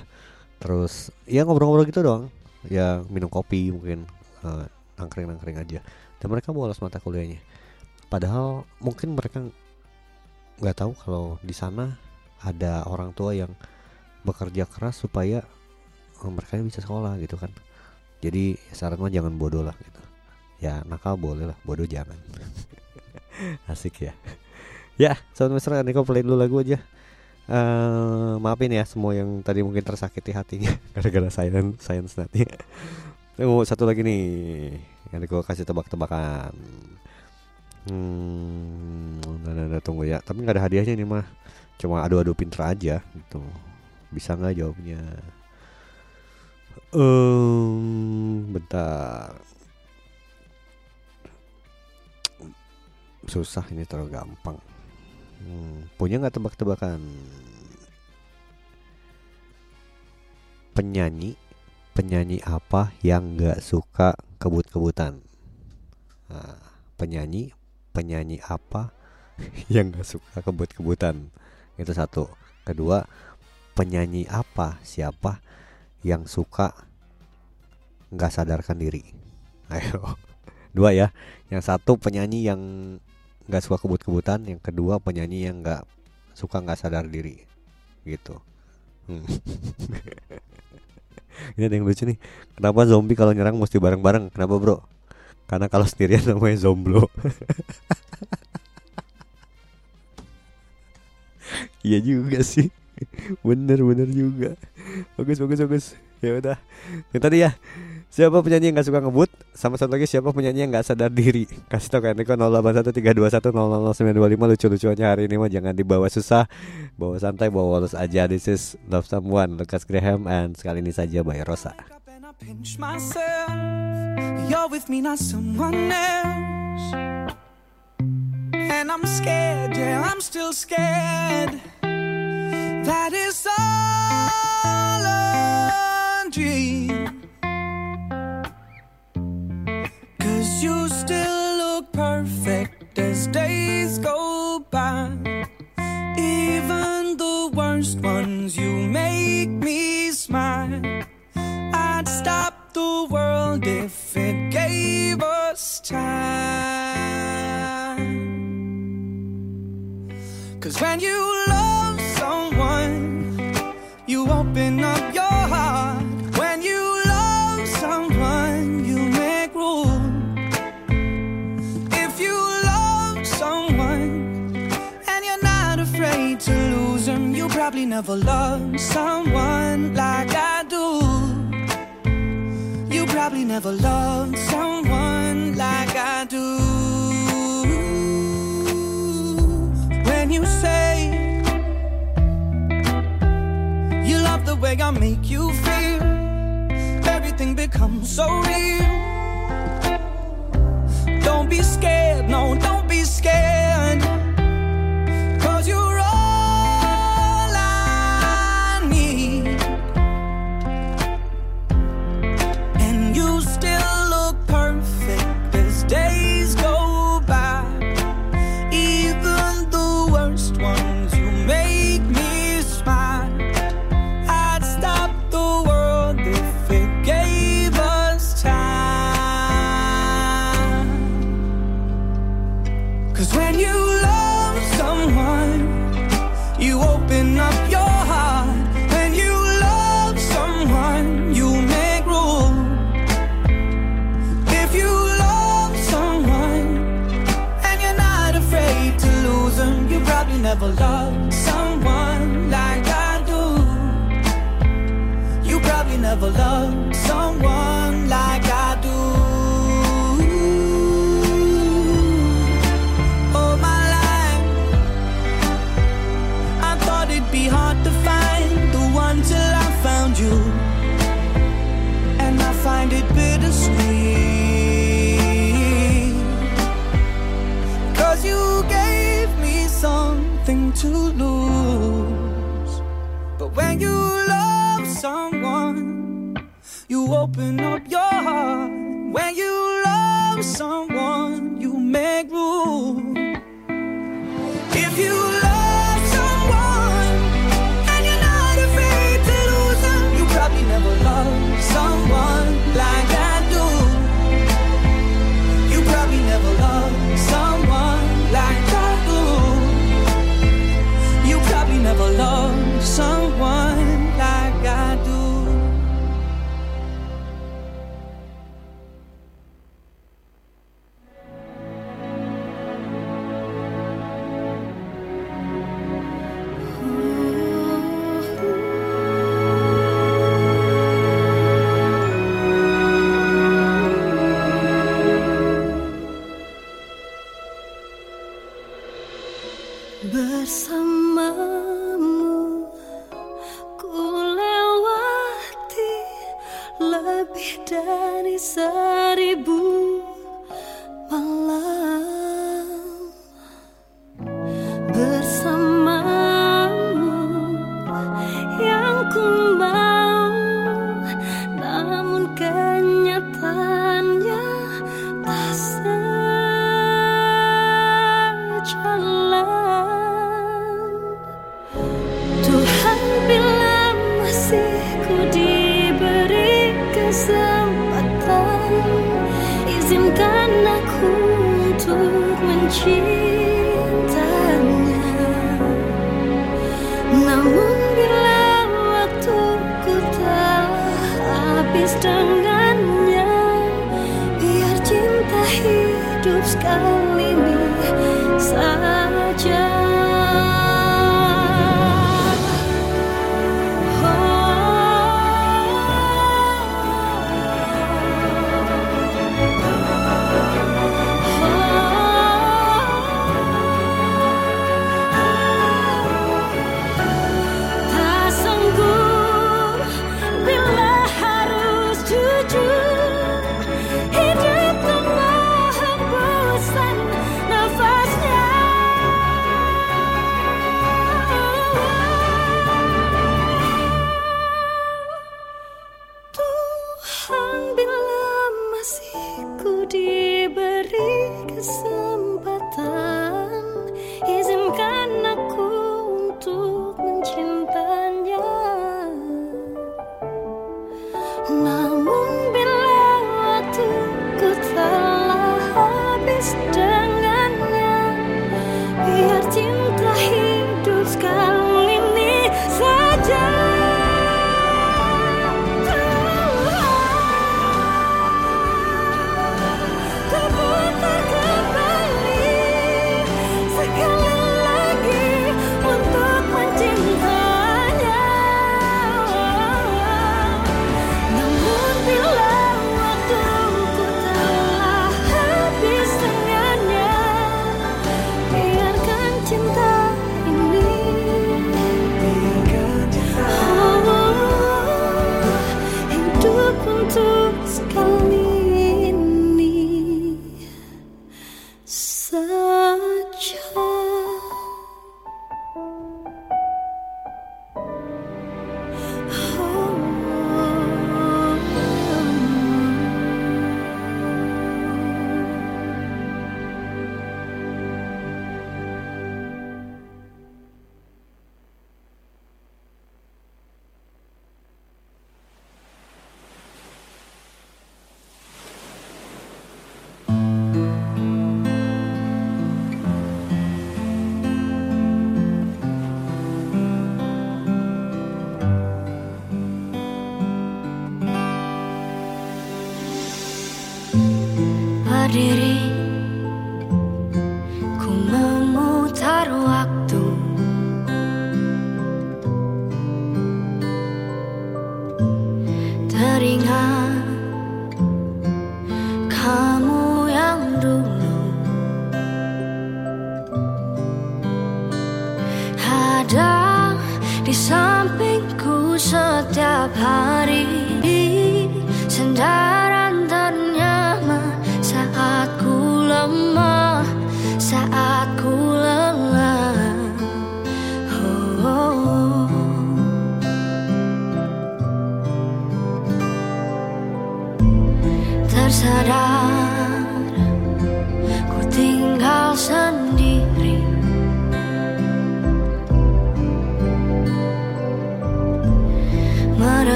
Terus ya ngobrol-ngobrol gitu doang. Ya minum kopi mungkin uh, nangkring-nangkring aja. Dan mereka bolos mata kuliahnya. Padahal mungkin mereka nggak tahu kalau di sana ada orang tua yang bekerja keras supaya uh, mereka bisa sekolah gitu kan. Jadi ya saran mah jangan bodoh lah gitu. Ya nakal boleh lah bodoh jangan. Asik ya Ya, mesra Niko play dulu lagu aja. eh maafin ya semua yang tadi mungkin tersakiti hatinya gara-gara science science nanti. Tunggu satu lagi nih yang Niko kasih tebak-tebakan. Hmm, nah, nah, nah, tunggu ya. Tapi nggak ada hadiahnya nih mah. Cuma adu-adu pinter aja gitu. Bisa nggak jawabnya? Um, bentar. Susah ini terlalu gampang. Hmm, punya nggak tebak-tebakan? Penyanyi, penyanyi apa yang nggak suka kebut-kebutan? Nah, penyanyi, penyanyi apa yang nggak suka kebut-kebutan? Itu satu. Kedua, penyanyi apa, siapa yang suka nggak sadarkan diri? Ayo, dua ya. Yang satu penyanyi yang nggak suka kebut-kebutan yang kedua penyanyi yang nggak suka nggak sadar diri gitu. Hmm. ini ada yang lucu nih. Kenapa zombie kalau nyerang mesti bareng-bareng? Kenapa bro? Karena kalau sendirian namanya zomblo. Iya juga sih. Bener bener juga. Bagus bagus bagus. Ya udah. Yang tadi ya siapa penyanyi yang nggak suka ngebut? Sama satu lagi siapa penyanyi yang nggak sadar diri? Kasih tau kan Niko 081321000925 lucu-lucuannya hari ini mah jangan dibawa susah. Bawa santai bawa walus aja. This is love someone Lucas Graham and sekali ini saja by Rosa. Cause you still look perfect as days go by. Even the worst ones, you make me smile. I'd stop the world if it gave us time. Cause when you love someone, you open up probably never loved someone like I do. You probably never loved someone like I do. When you say you love the way I make you feel, everything becomes so real. Don't be scared, no, don't be scared.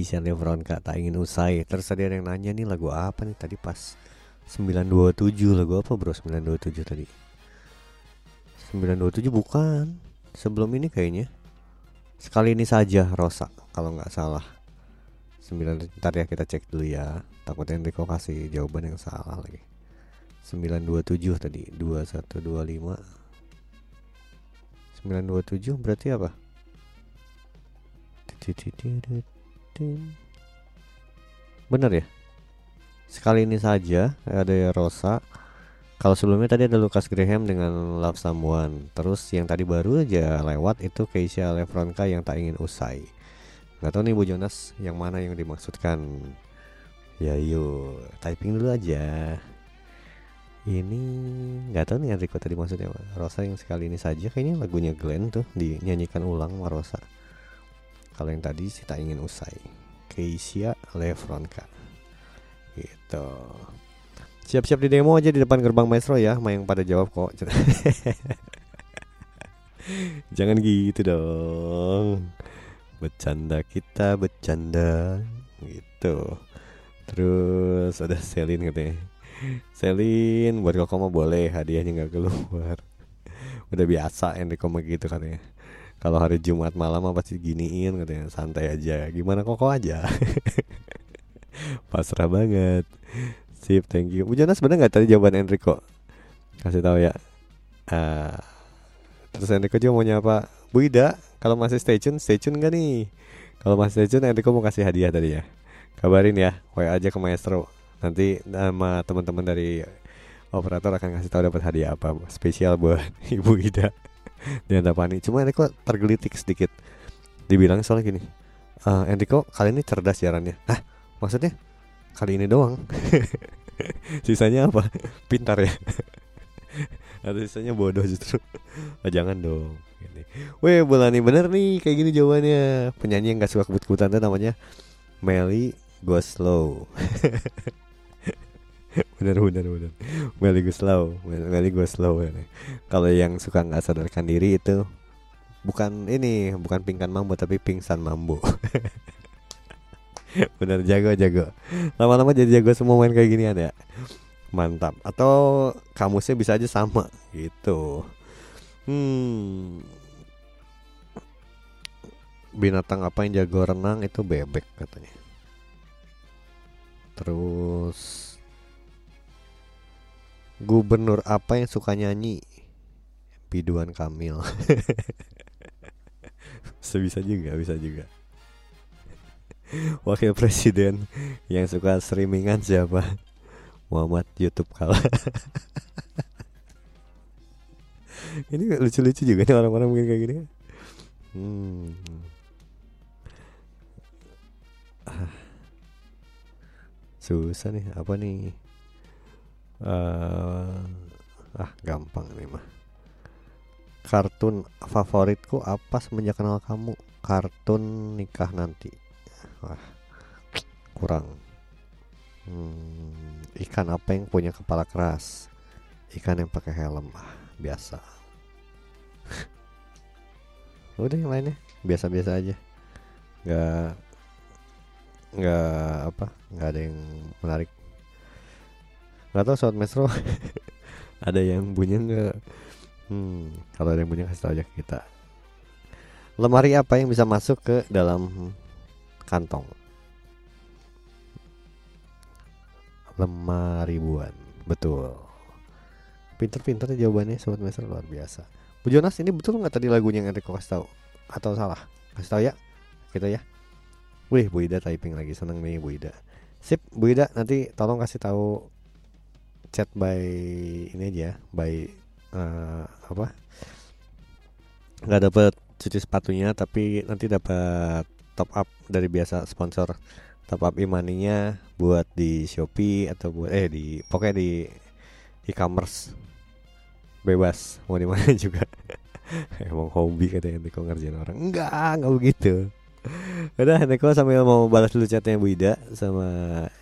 Keisha, Keisha Levronka tak ingin usai. Terus ada yang nanya nih lagu apa nih tadi pas 927 lagu apa bro 927 tadi? 927 bukan. Sebelum ini kayaknya. Sekali ini saja Rosa kalau nggak salah. 9 ntar ya kita cek dulu ya. Takutnya Enrico kasih jawaban yang salah lagi. 927 tadi 2125 927 berarti apa? Bener ya? Sekali ini saja ada Rosa. Kalau sebelumnya tadi ada Lucas Graham dengan Love Someone. Terus yang tadi baru aja lewat itu Keisha Lefronka yang tak ingin usai. Gak tahu nih Bu Jonas yang mana yang dimaksudkan. Ya yuk typing dulu aja. Ini nggak tahu nih Enrico tadi maksudnya. Rosa yang sekali ini saja kayaknya lagunya Glenn tuh dinyanyikan ulang sama Rosa. Kalau yang tadi sih tak ingin usai. Keisha Lefronka. Gitu. Siap-siap di demo aja di depan gerbang maestro ya, Mayang pada jawab kok. Jangan gitu dong. Bercanda kita bercanda gitu. Terus ada Selin katanya. Selin buat koko mah boleh hadiahnya nggak keluar. Udah biasa Enrico mah gitu katanya. Kalau hari Jumat malam mah pasti giniin katanya santai aja. Gimana koko aja. Pasrah banget. Sip, thank you. Bu Jonas bener nggak tadi jawaban Enrico? Kasih tahu ya. Ah, terus Enrico juga mau nyapa Bu Ida. Kalau masih stay tune, stay tune nggak nih? Kalau masih stay tune, Enrico mau kasih hadiah tadi ya. Kabarin ya, WA aja ke Maestro. Nanti nama teman-teman dari operator akan kasih tahu dapat hadiah apa spesial buat Ibu Ida. Dan Tapani. Cuma Enrico tergelitik sedikit. Dibilang soalnya gini. "Eh, Enrico kali ini cerdas siarannya. Hah? Maksudnya kali ini doang. Sisanya apa? Pintar ya. Atau sisanya bodoh justru. Oh, jangan dong. Gini. Weh, Bulani bener nih kayak gini jawabannya. Penyanyi yang gak suka kebut-kebutan namanya Melly Go Slow. bener bener bener. Melly Go Slow, Melly Go Slow. ini. Kalau yang suka nggak sadarkan diri itu bukan ini, bukan pingkan mambo tapi pingsan mambo. bener jago jago. Lama-lama jadi jago semua main kayak ginian ya. Mantap. Atau kamusnya bisa aja sama gitu. Hmm. Binatang apa yang jago renang itu bebek katanya. Terus Gubernur apa yang suka nyanyi? Biduan Kamil. Sebisa juga, bisa juga. Wakil Presiden yang suka streamingan siapa? Muhammad YouTube kalah. Ini lucu-lucu juga nih orang-orang mungkin kayak gini. Hmm. Ah. Susah nih, apa nih? Eh ah gampang nih mah. Kartun favoritku apa semenjak kenal kamu? Kartun nikah nanti. Wah, kurang. Hmm, ikan apa yang punya kepala keras? Ikan yang pakai helm. Ah, biasa. Udah yang lainnya biasa-biasa aja. Nggak nggak apa? Nggak ada yang menarik. Nggak tahu sobat Mesro ada yang punya nggak? Hmm, kalau ada yang punya kasih tahu aja kita. Lemari apa yang bisa masuk ke dalam kantong? Lemari ribuan, betul. Pinter-pinter jawabannya sobat Mesro luar biasa. Bu Jonas ini betul nggak tadi lagunya yang Enrico kasih tahu? Atau salah? Kasih tahu ya, kita ya. Wih, Bu Ida typing lagi seneng nih Bu Ida. Sip, Bu Ida nanti tolong kasih tahu chat by ini aja by eh, apa? Nggak dapat cuci sepatunya tapi nanti dapat top up dari biasa sponsor top up imaninya buat di Shopee atau buat eh di pokoknya di e-commerce. Bebas mau di mana juga. Emang hobi katanya Neko ngerjain orang. Enggak enggak begitu. Udah Neko sambil mau balas dulu chatnya Bu Ida sama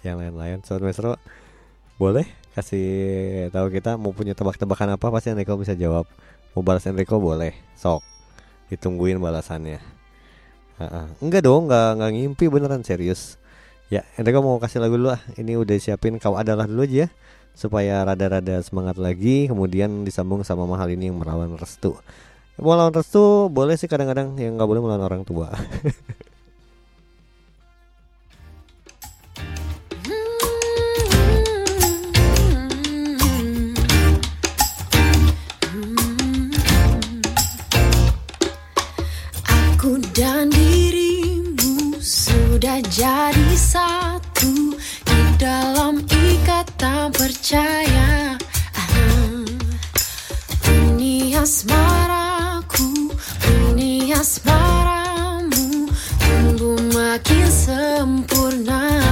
yang lain-lain. Sobat Mesro boleh kasih tahu kita mau punya tebak-tebakan apa pasti Enrico bisa jawab. Mau balas Enrico boleh sok. Ditungguin balasannya. Ha-ha. enggak dong enggak enggak ngimpi beneran serius. Ya Enrico mau kasih lagu dulu ah. Ini udah siapin kau adalah dulu aja ya. Supaya rada-rada semangat lagi kemudian disambung sama mahal ini yang melawan restu. Mau lawan restu boleh sih kadang-kadang yang nggak boleh melawan orang tua sudah jadi satu di dalam ikatan percaya. Ah, Ini asmaraku, ini asmaramu tumbuh makin sempurna.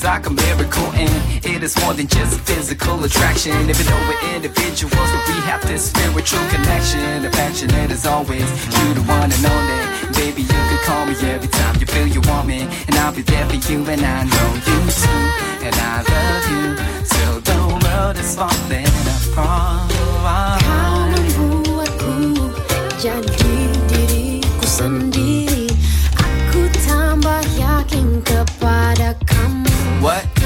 is like a miracle and it is more than just physical attraction. Even though we're individuals, but we have this spiritual connection. Affection that is always you the one and only. Baby, you can call me every time you feel you want me And I'll be there for you and I know you too And I love you. Till the world is falling apart Count on who I cool, What?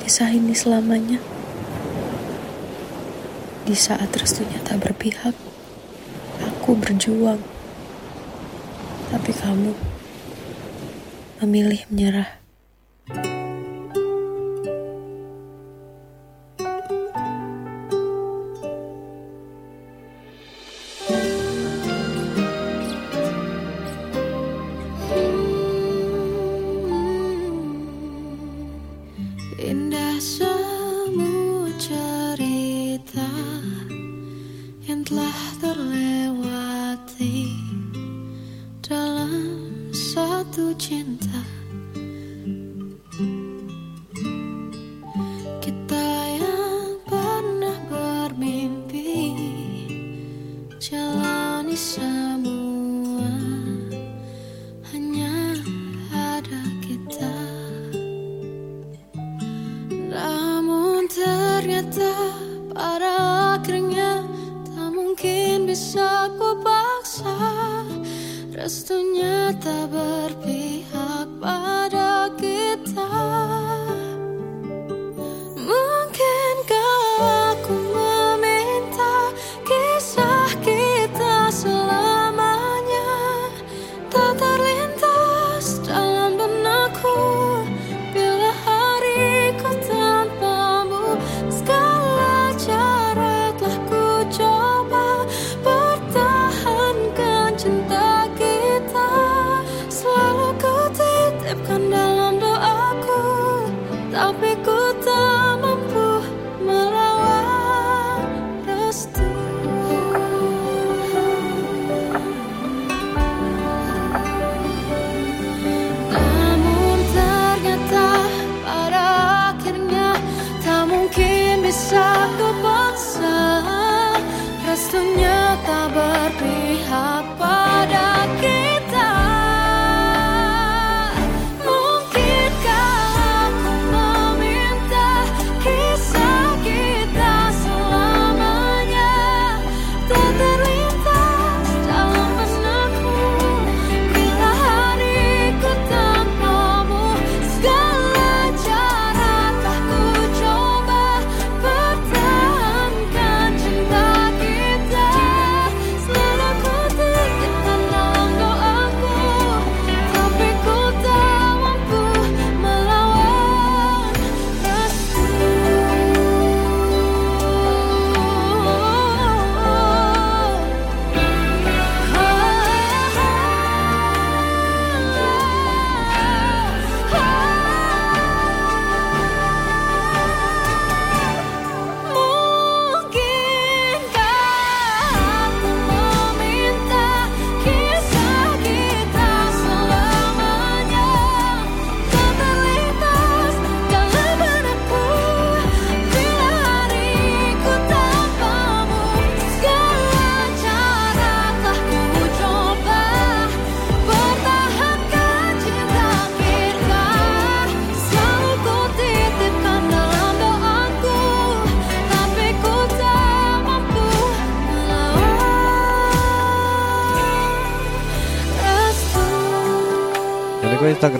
kisah ini selamanya. Di saat restunya tak berpihak, aku berjuang. Tapi kamu memilih menyerah.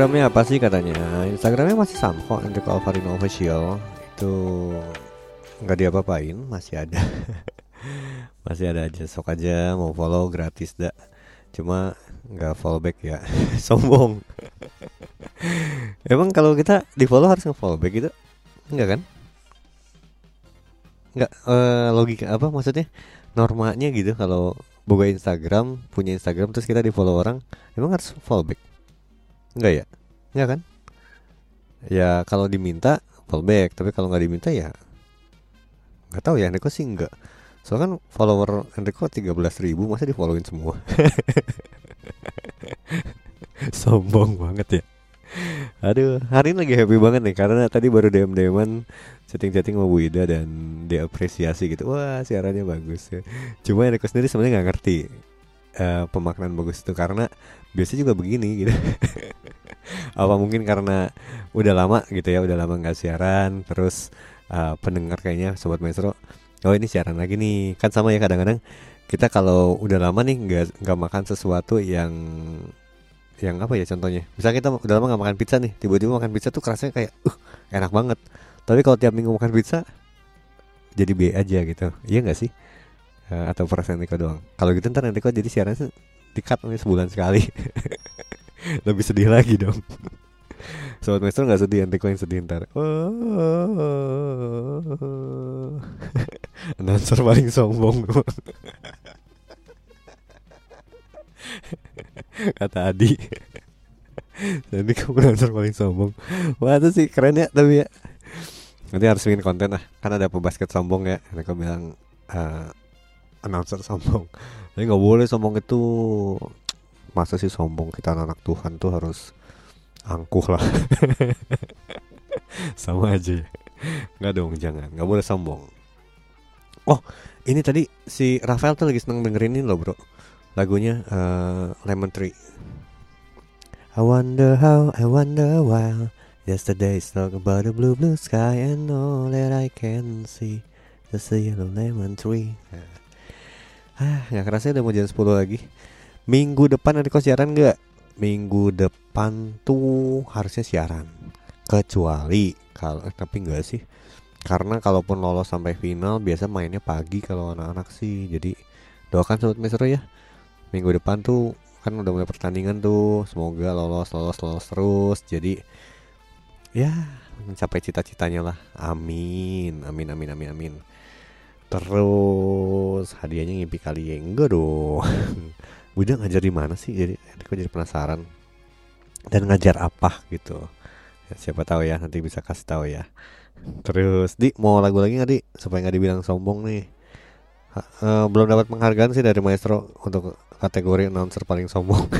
Instagramnya apa sih katanya? Instagramnya masih sama kok Enrico Alvarino Official. Itu nggak diapa-apain masih ada. Masih ada aja sok aja mau follow gratis dah cuma nggak follow back ya sombong. Emang kalau kita di follow harus nge follow back gitu? Enggak kan? Nggak eh, logika apa maksudnya? Normanya gitu kalau boga Instagram punya Instagram terus kita di follow orang emang harus follow back enggak ya? Enggak kan? Ya kalau diminta follow back. Tapi kalau nggak diminta ya nggak tahu ya Enrico sih enggak. Soalnya kan follower Enrico 13.000 ribu masa di followin semua? Sombong banget ya. Aduh, hari ini lagi happy banget nih karena tadi baru DM DMan chatting-chatting sama Bu Ida dan diapresiasi gitu. Wah, siarannya bagus ya. Cuma Enrico sendiri sebenarnya nggak ngerti eh, pemaknaan bagus itu karena biasanya juga begini gitu. Apa mungkin karena udah lama gitu ya, udah lama nggak siaran, terus eh, pendengar kayaknya sobat maestro, oh ini siaran lagi nih. Kan sama ya kadang-kadang kita kalau udah lama nih nggak nggak makan sesuatu yang yang apa ya contohnya? Misalnya kita udah lama gak makan pizza nih tiba-tiba makan pizza tuh kerasanya kayak uh enak banget. Tapi kalau tiap minggu makan pizza jadi B aja gitu. Iya nggak sih? Eh, atau perasaan Enrico doang. Kalau gitu ntar Enrico jadi siarannya dikat nih sebulan sekali. Lebih sedih lagi dong. Sobat Maestro gak sedih Enrico yang sedih ntar. Oh. Announcer paling sombong. Kata Adi. Jadi kamu announcer paling sombong. Wah itu sih keren ya tapi ya. Nanti harus bikin konten lah. Kan ada pebasket sombong ya. Mereka bilang eh, announcer sombong tapi nggak boleh sombong itu. Masa sih sombong kita anak Tuhan tuh harus angkuh lah. Sama aja. Nggak dong jangan. Nggak boleh sombong. Oh ini tadi si Rafael tuh lagi seneng dengerin ini loh bro. Lagunya eh, Lemon Tree. I wonder how, I wonder why Yesterday's talk about the blue blue sky And all that I can see. Just a yellow lemon tree Ah, gak kerasa udah mau jam 10 lagi. Minggu depan ada kok siaran gak? Minggu depan tuh harusnya siaran. Kecuali kalau eh, Tapi enggak sih. Karena kalaupun lolos sampai final Biasa mainnya pagi kalau anak-anak sih. Jadi doakan sobat mesro ya. Minggu depan tuh kan udah mulai pertandingan tuh. Semoga lolos lolos lolos terus. Jadi ya mencapai cita-citanya lah. Amin amin amin amin amin terus hadiahnya ngimpi kali ya? Enggak dong. Bunda ngajar di mana sih? Jadi aku jadi penasaran? Dan ngajar apa gitu. Ya, siapa tahu ya nanti bisa kasih tahu ya. Terus di mau lagu lagi nggak di? Supaya nggak dibilang sombong nih. Ha- eh, belum dapat penghargaan sih dari maestro untuk kategori announcer paling sombong.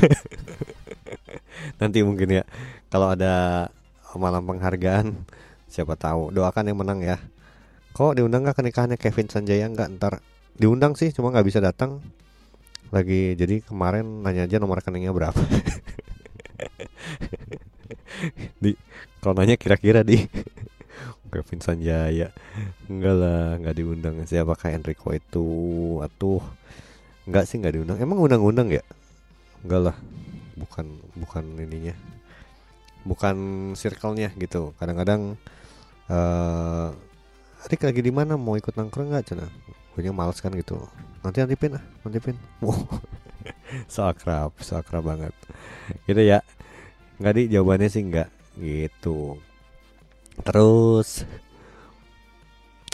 Nanti mungkin ya kalau ada malam penghargaan siapa tahu. Doakan yang menang ya kok diundang nggak ke nikahannya Kevin Sanjaya? Nggak ntar diundang sih cuma nggak bisa datang. Lagi jadi kemarin nanya aja nomor rekeningnya berapa. Di kalau nanya kira-kira di. Kevin Sanjaya. Enggak lah nggak diundang. Siapa kayak Enrico itu atuh. Enggak sih nggak diundang. Emang undang-undang ya? Enggak lah. Bukan bukan ininya. Bukan circle-nya gitu. Kadang-kadang eh Rick lagi di mana? Mau ikut nongkrong nggak? Cina? Gue males kan gitu. Nanti nanti pin ah nanti pin Wow. so akrab so akrab banget. Gitu ya. Nggak di? Jawabannya sih nggak. Gitu. Terus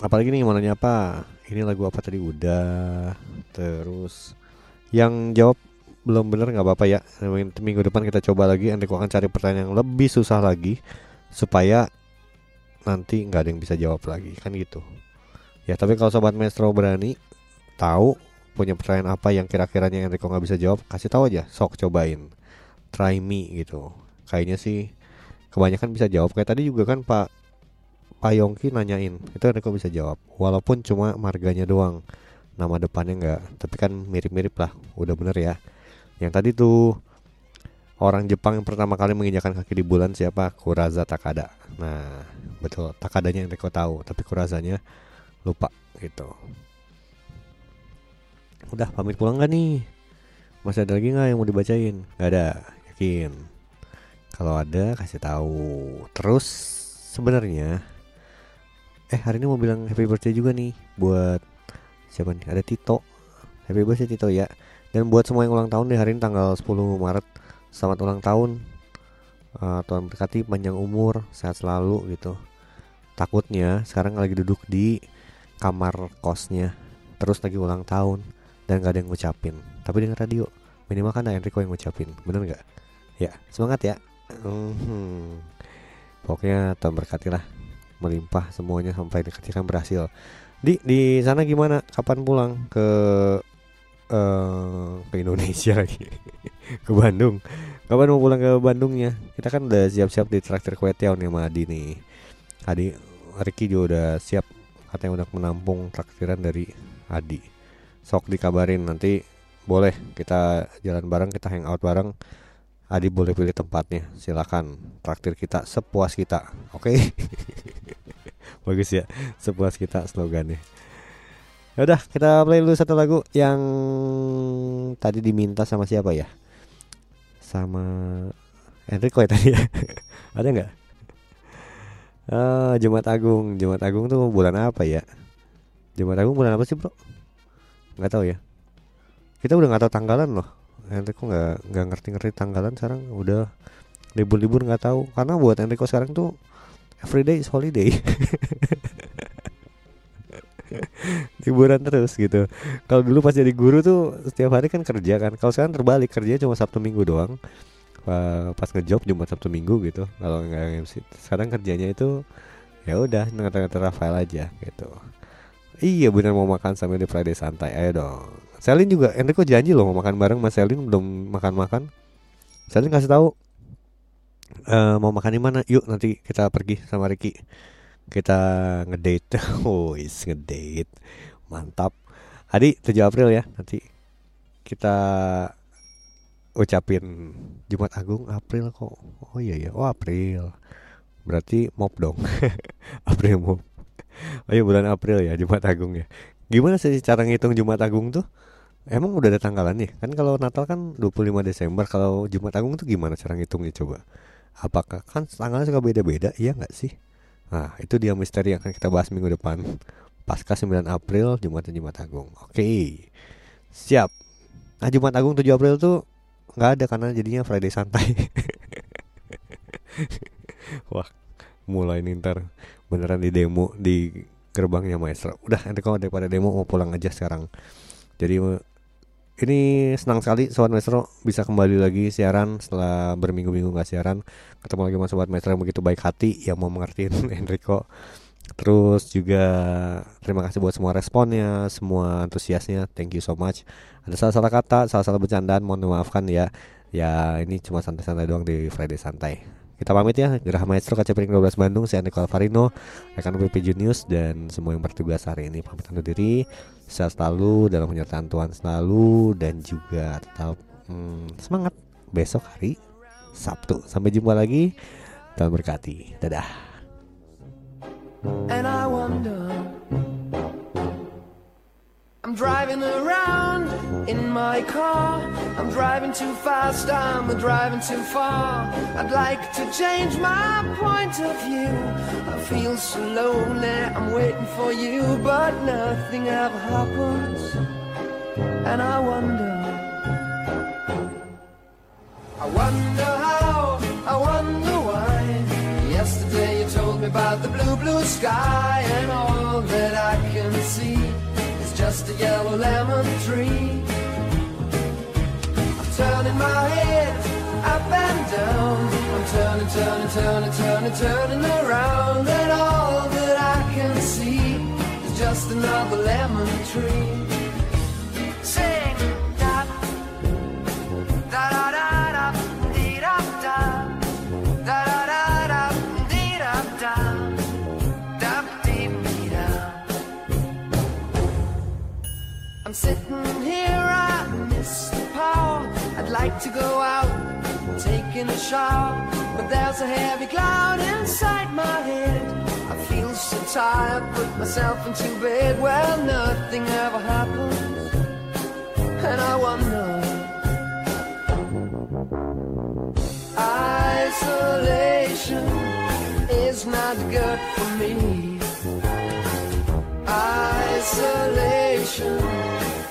apalagi nih mau nanya apa? Ini lagu apa tadi? Udah. Terus yang jawab belum bener nggak apa-apa ya. Minggu- depan kita coba lagi. Nanti aku akan cari pertanyaan yang lebih susah lagi supaya nanti nggak ada yang bisa jawab lagi. Kan gitu. Ya tapi kalau sobat maestro berani tahu punya pertanyaan apa yang kira-kiranya Enrico nggak bisa jawab kasih tahu aja. Sok cobain. Try me gitu. Kayaknya sih kebanyakan bisa jawab. Kayak tadi juga kan Pak Pak Yongki nanyain itu Enrico bisa jawab. Walaupun cuma marganya doang nama depannya nggak. Tapi kan mirip-mirip lah udah bener ya. Yang tadi tuh orang Jepang yang pertama kali menginjakan kaki di bulan siapa Kuraza Takada nah betul Takadanya Enrico tahu tapi Kurazanya lupa gitu udah pamit pulang gak nih masih ada lagi nggak yang mau dibacain nggak ada yakin Kalau ada kasih tahu. Terus sebenarnya eh hari ini mau bilang happy birthday juga nih buat siapa nih? Ada Tito. Happy birthday Tito ya. Dan buat semua yang ulang tahun di hari ini tanggal 10 Maret. Selamat ulang tahun. Eh, Tuhan berkati panjang umur, sehat selalu gitu. Takutnya sekarang lagi duduk di kamar kosnya, terus lagi ulang tahun dan gak ada yang ngucapin. Tapi dengan radio, minimal kan ada Enrico yang ngucapin, bener nggak? Ya, semangat ya. Mhm. Pokoknya Tuhan berkati lah, melimpah semuanya sampai dikasihkan berhasil. Di di sana gimana? Kapan pulang ke eh ke Indonesia lagi? ke Bandung. Kapan mau pulang ke Bandungnya? Kita kan udah siap-siap di traktir kue tiaw nih sama Adi nih. Adi, Ricky juga udah siap katanya udah menampung traktiran dari Adi. Sok dikabarin nanti boleh kita jalan bareng, kita hangout bareng. Adi boleh pilih tempatnya, silakan traktir kita sepuas kita, oke? Bagus ya, sepuas kita slogannya. Ya udah, kita play dulu satu lagu yang tadi diminta sama siapa ya? Sama Enrico ya tadi ya. Ada nggak? Ah, Jumat Agung, Jumat Agung tuh bulan apa ya? Jumat Agung bulan apa sih bro? Nggak tahu ya. Kita udah nggak tahu tanggalan loh. Enrico nggak nggak ngerti-ngerti tanggalan sekarang udah libur-libur nggak tahu karena buat Enrico sekarang tuh everyday is holiday. liburan terus gitu. Kalau dulu pas jadi guru tuh setiap hari kan kerja kan. Kalau sekarang terbalik kerja cuma Sabtu Minggu doang. Pa- Pas ngejob Jumat Sabtu Minggu gitu. Kalau nggak MC. Sekarang kerjanya itu ya udah ngatain Rafael aja gitu. Iya benar mau makan sambil di Friday santai. Ayo dong. Selin juga Enrico janji loh mau makan bareng Mas Selin belum makan-makan. Selin kasih tahu eh mau makan di mana? Yuk nanti kita pergi sama Ricky. Kita ngedate. Oh, is ngedate. Mantap. Adi 7 April ya nanti kita ucapin Jumat Agung April kok. Oh iya ya, oh April. Berarti mop dong. April mop. Oh iya bulan April ya Jumat Agung ya. Gimana sih cara ngitung Jumat Agung tuh? Emang udah ada tanggalannya? Kan kalau Natal kan 25 Desember, kalau Jumat Agung tuh gimana cara ngitungnya coba? Apakah kan tanggalnya suka beda-beda? Iya nggak sih? Nah, itu dia misteri yang akan kita bahas minggu depan. Pasca 9 April, Jumat dan Jumat Agung. Oke. Siap. Nah, Jumat Agung 7 April tuh nggak ada karena jadinya Friday santai. Wah, mulai nih ntar beneran di demo di gerbangnya maestro. Udah nanti kalau daripada demo mau pulang aja sekarang. Jadi ini senang sekali sobat maestro bisa kembali lagi siaran setelah berminggu-minggu nggak siaran. Ketemu lagi sama sobat maestro yang begitu baik hati yang mau mengertiin Enrico. Terus juga terima kasih buat semua responnya, semua antusiasnya. Thank you so much. Ada salah-salah kata, salah-salah bercandaan, mohon dimaafkan ya. Ya ini cuma santai-santai doang di Friday santai. Kita pamit ya, Gerah Maestro Kaca Piring 12 Bandung, saya Nicole Farino, rekan PPJ News dan semua yang bertugas hari ini pamit undur diri. Sehat selalu dalam penyertaan Tuhan selalu dan juga tetap hmm, semangat besok hari Sabtu. Sampai jumpa lagi. Tuhan berkati. Dadah. and I wonder. I'm driving around in my car. I'm driving too fast, I'm driving too far. I'd like to change my point of view. I feel so lonely, I'm waiting for you, but nothing ever happens. And I wonder. I wonder how, I wonder why. Yesterday you told me about the blue, blue sky, and all that I just a yellow lemon tree. I'm turning my head up and down. I'm turning, turning, turning, turning, turning around, and all that I can see is just another lemon tree. Sing sitting here, I miss the power. I'd like to go out, taking a shower, but there's a heavy cloud inside my head. I feel so tired, put myself into bed. Well, nothing ever happens, and I wonder. Isolation is not good for me. Isolation.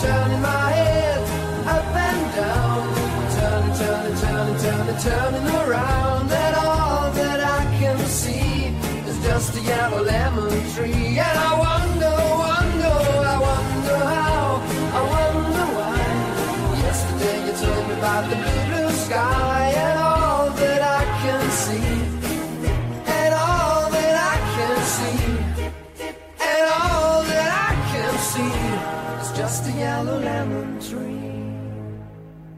Turning my head up and down, turning, turning, turning, turning, turning around, and all that I can see is just a yellow lemon tree. And I wonder,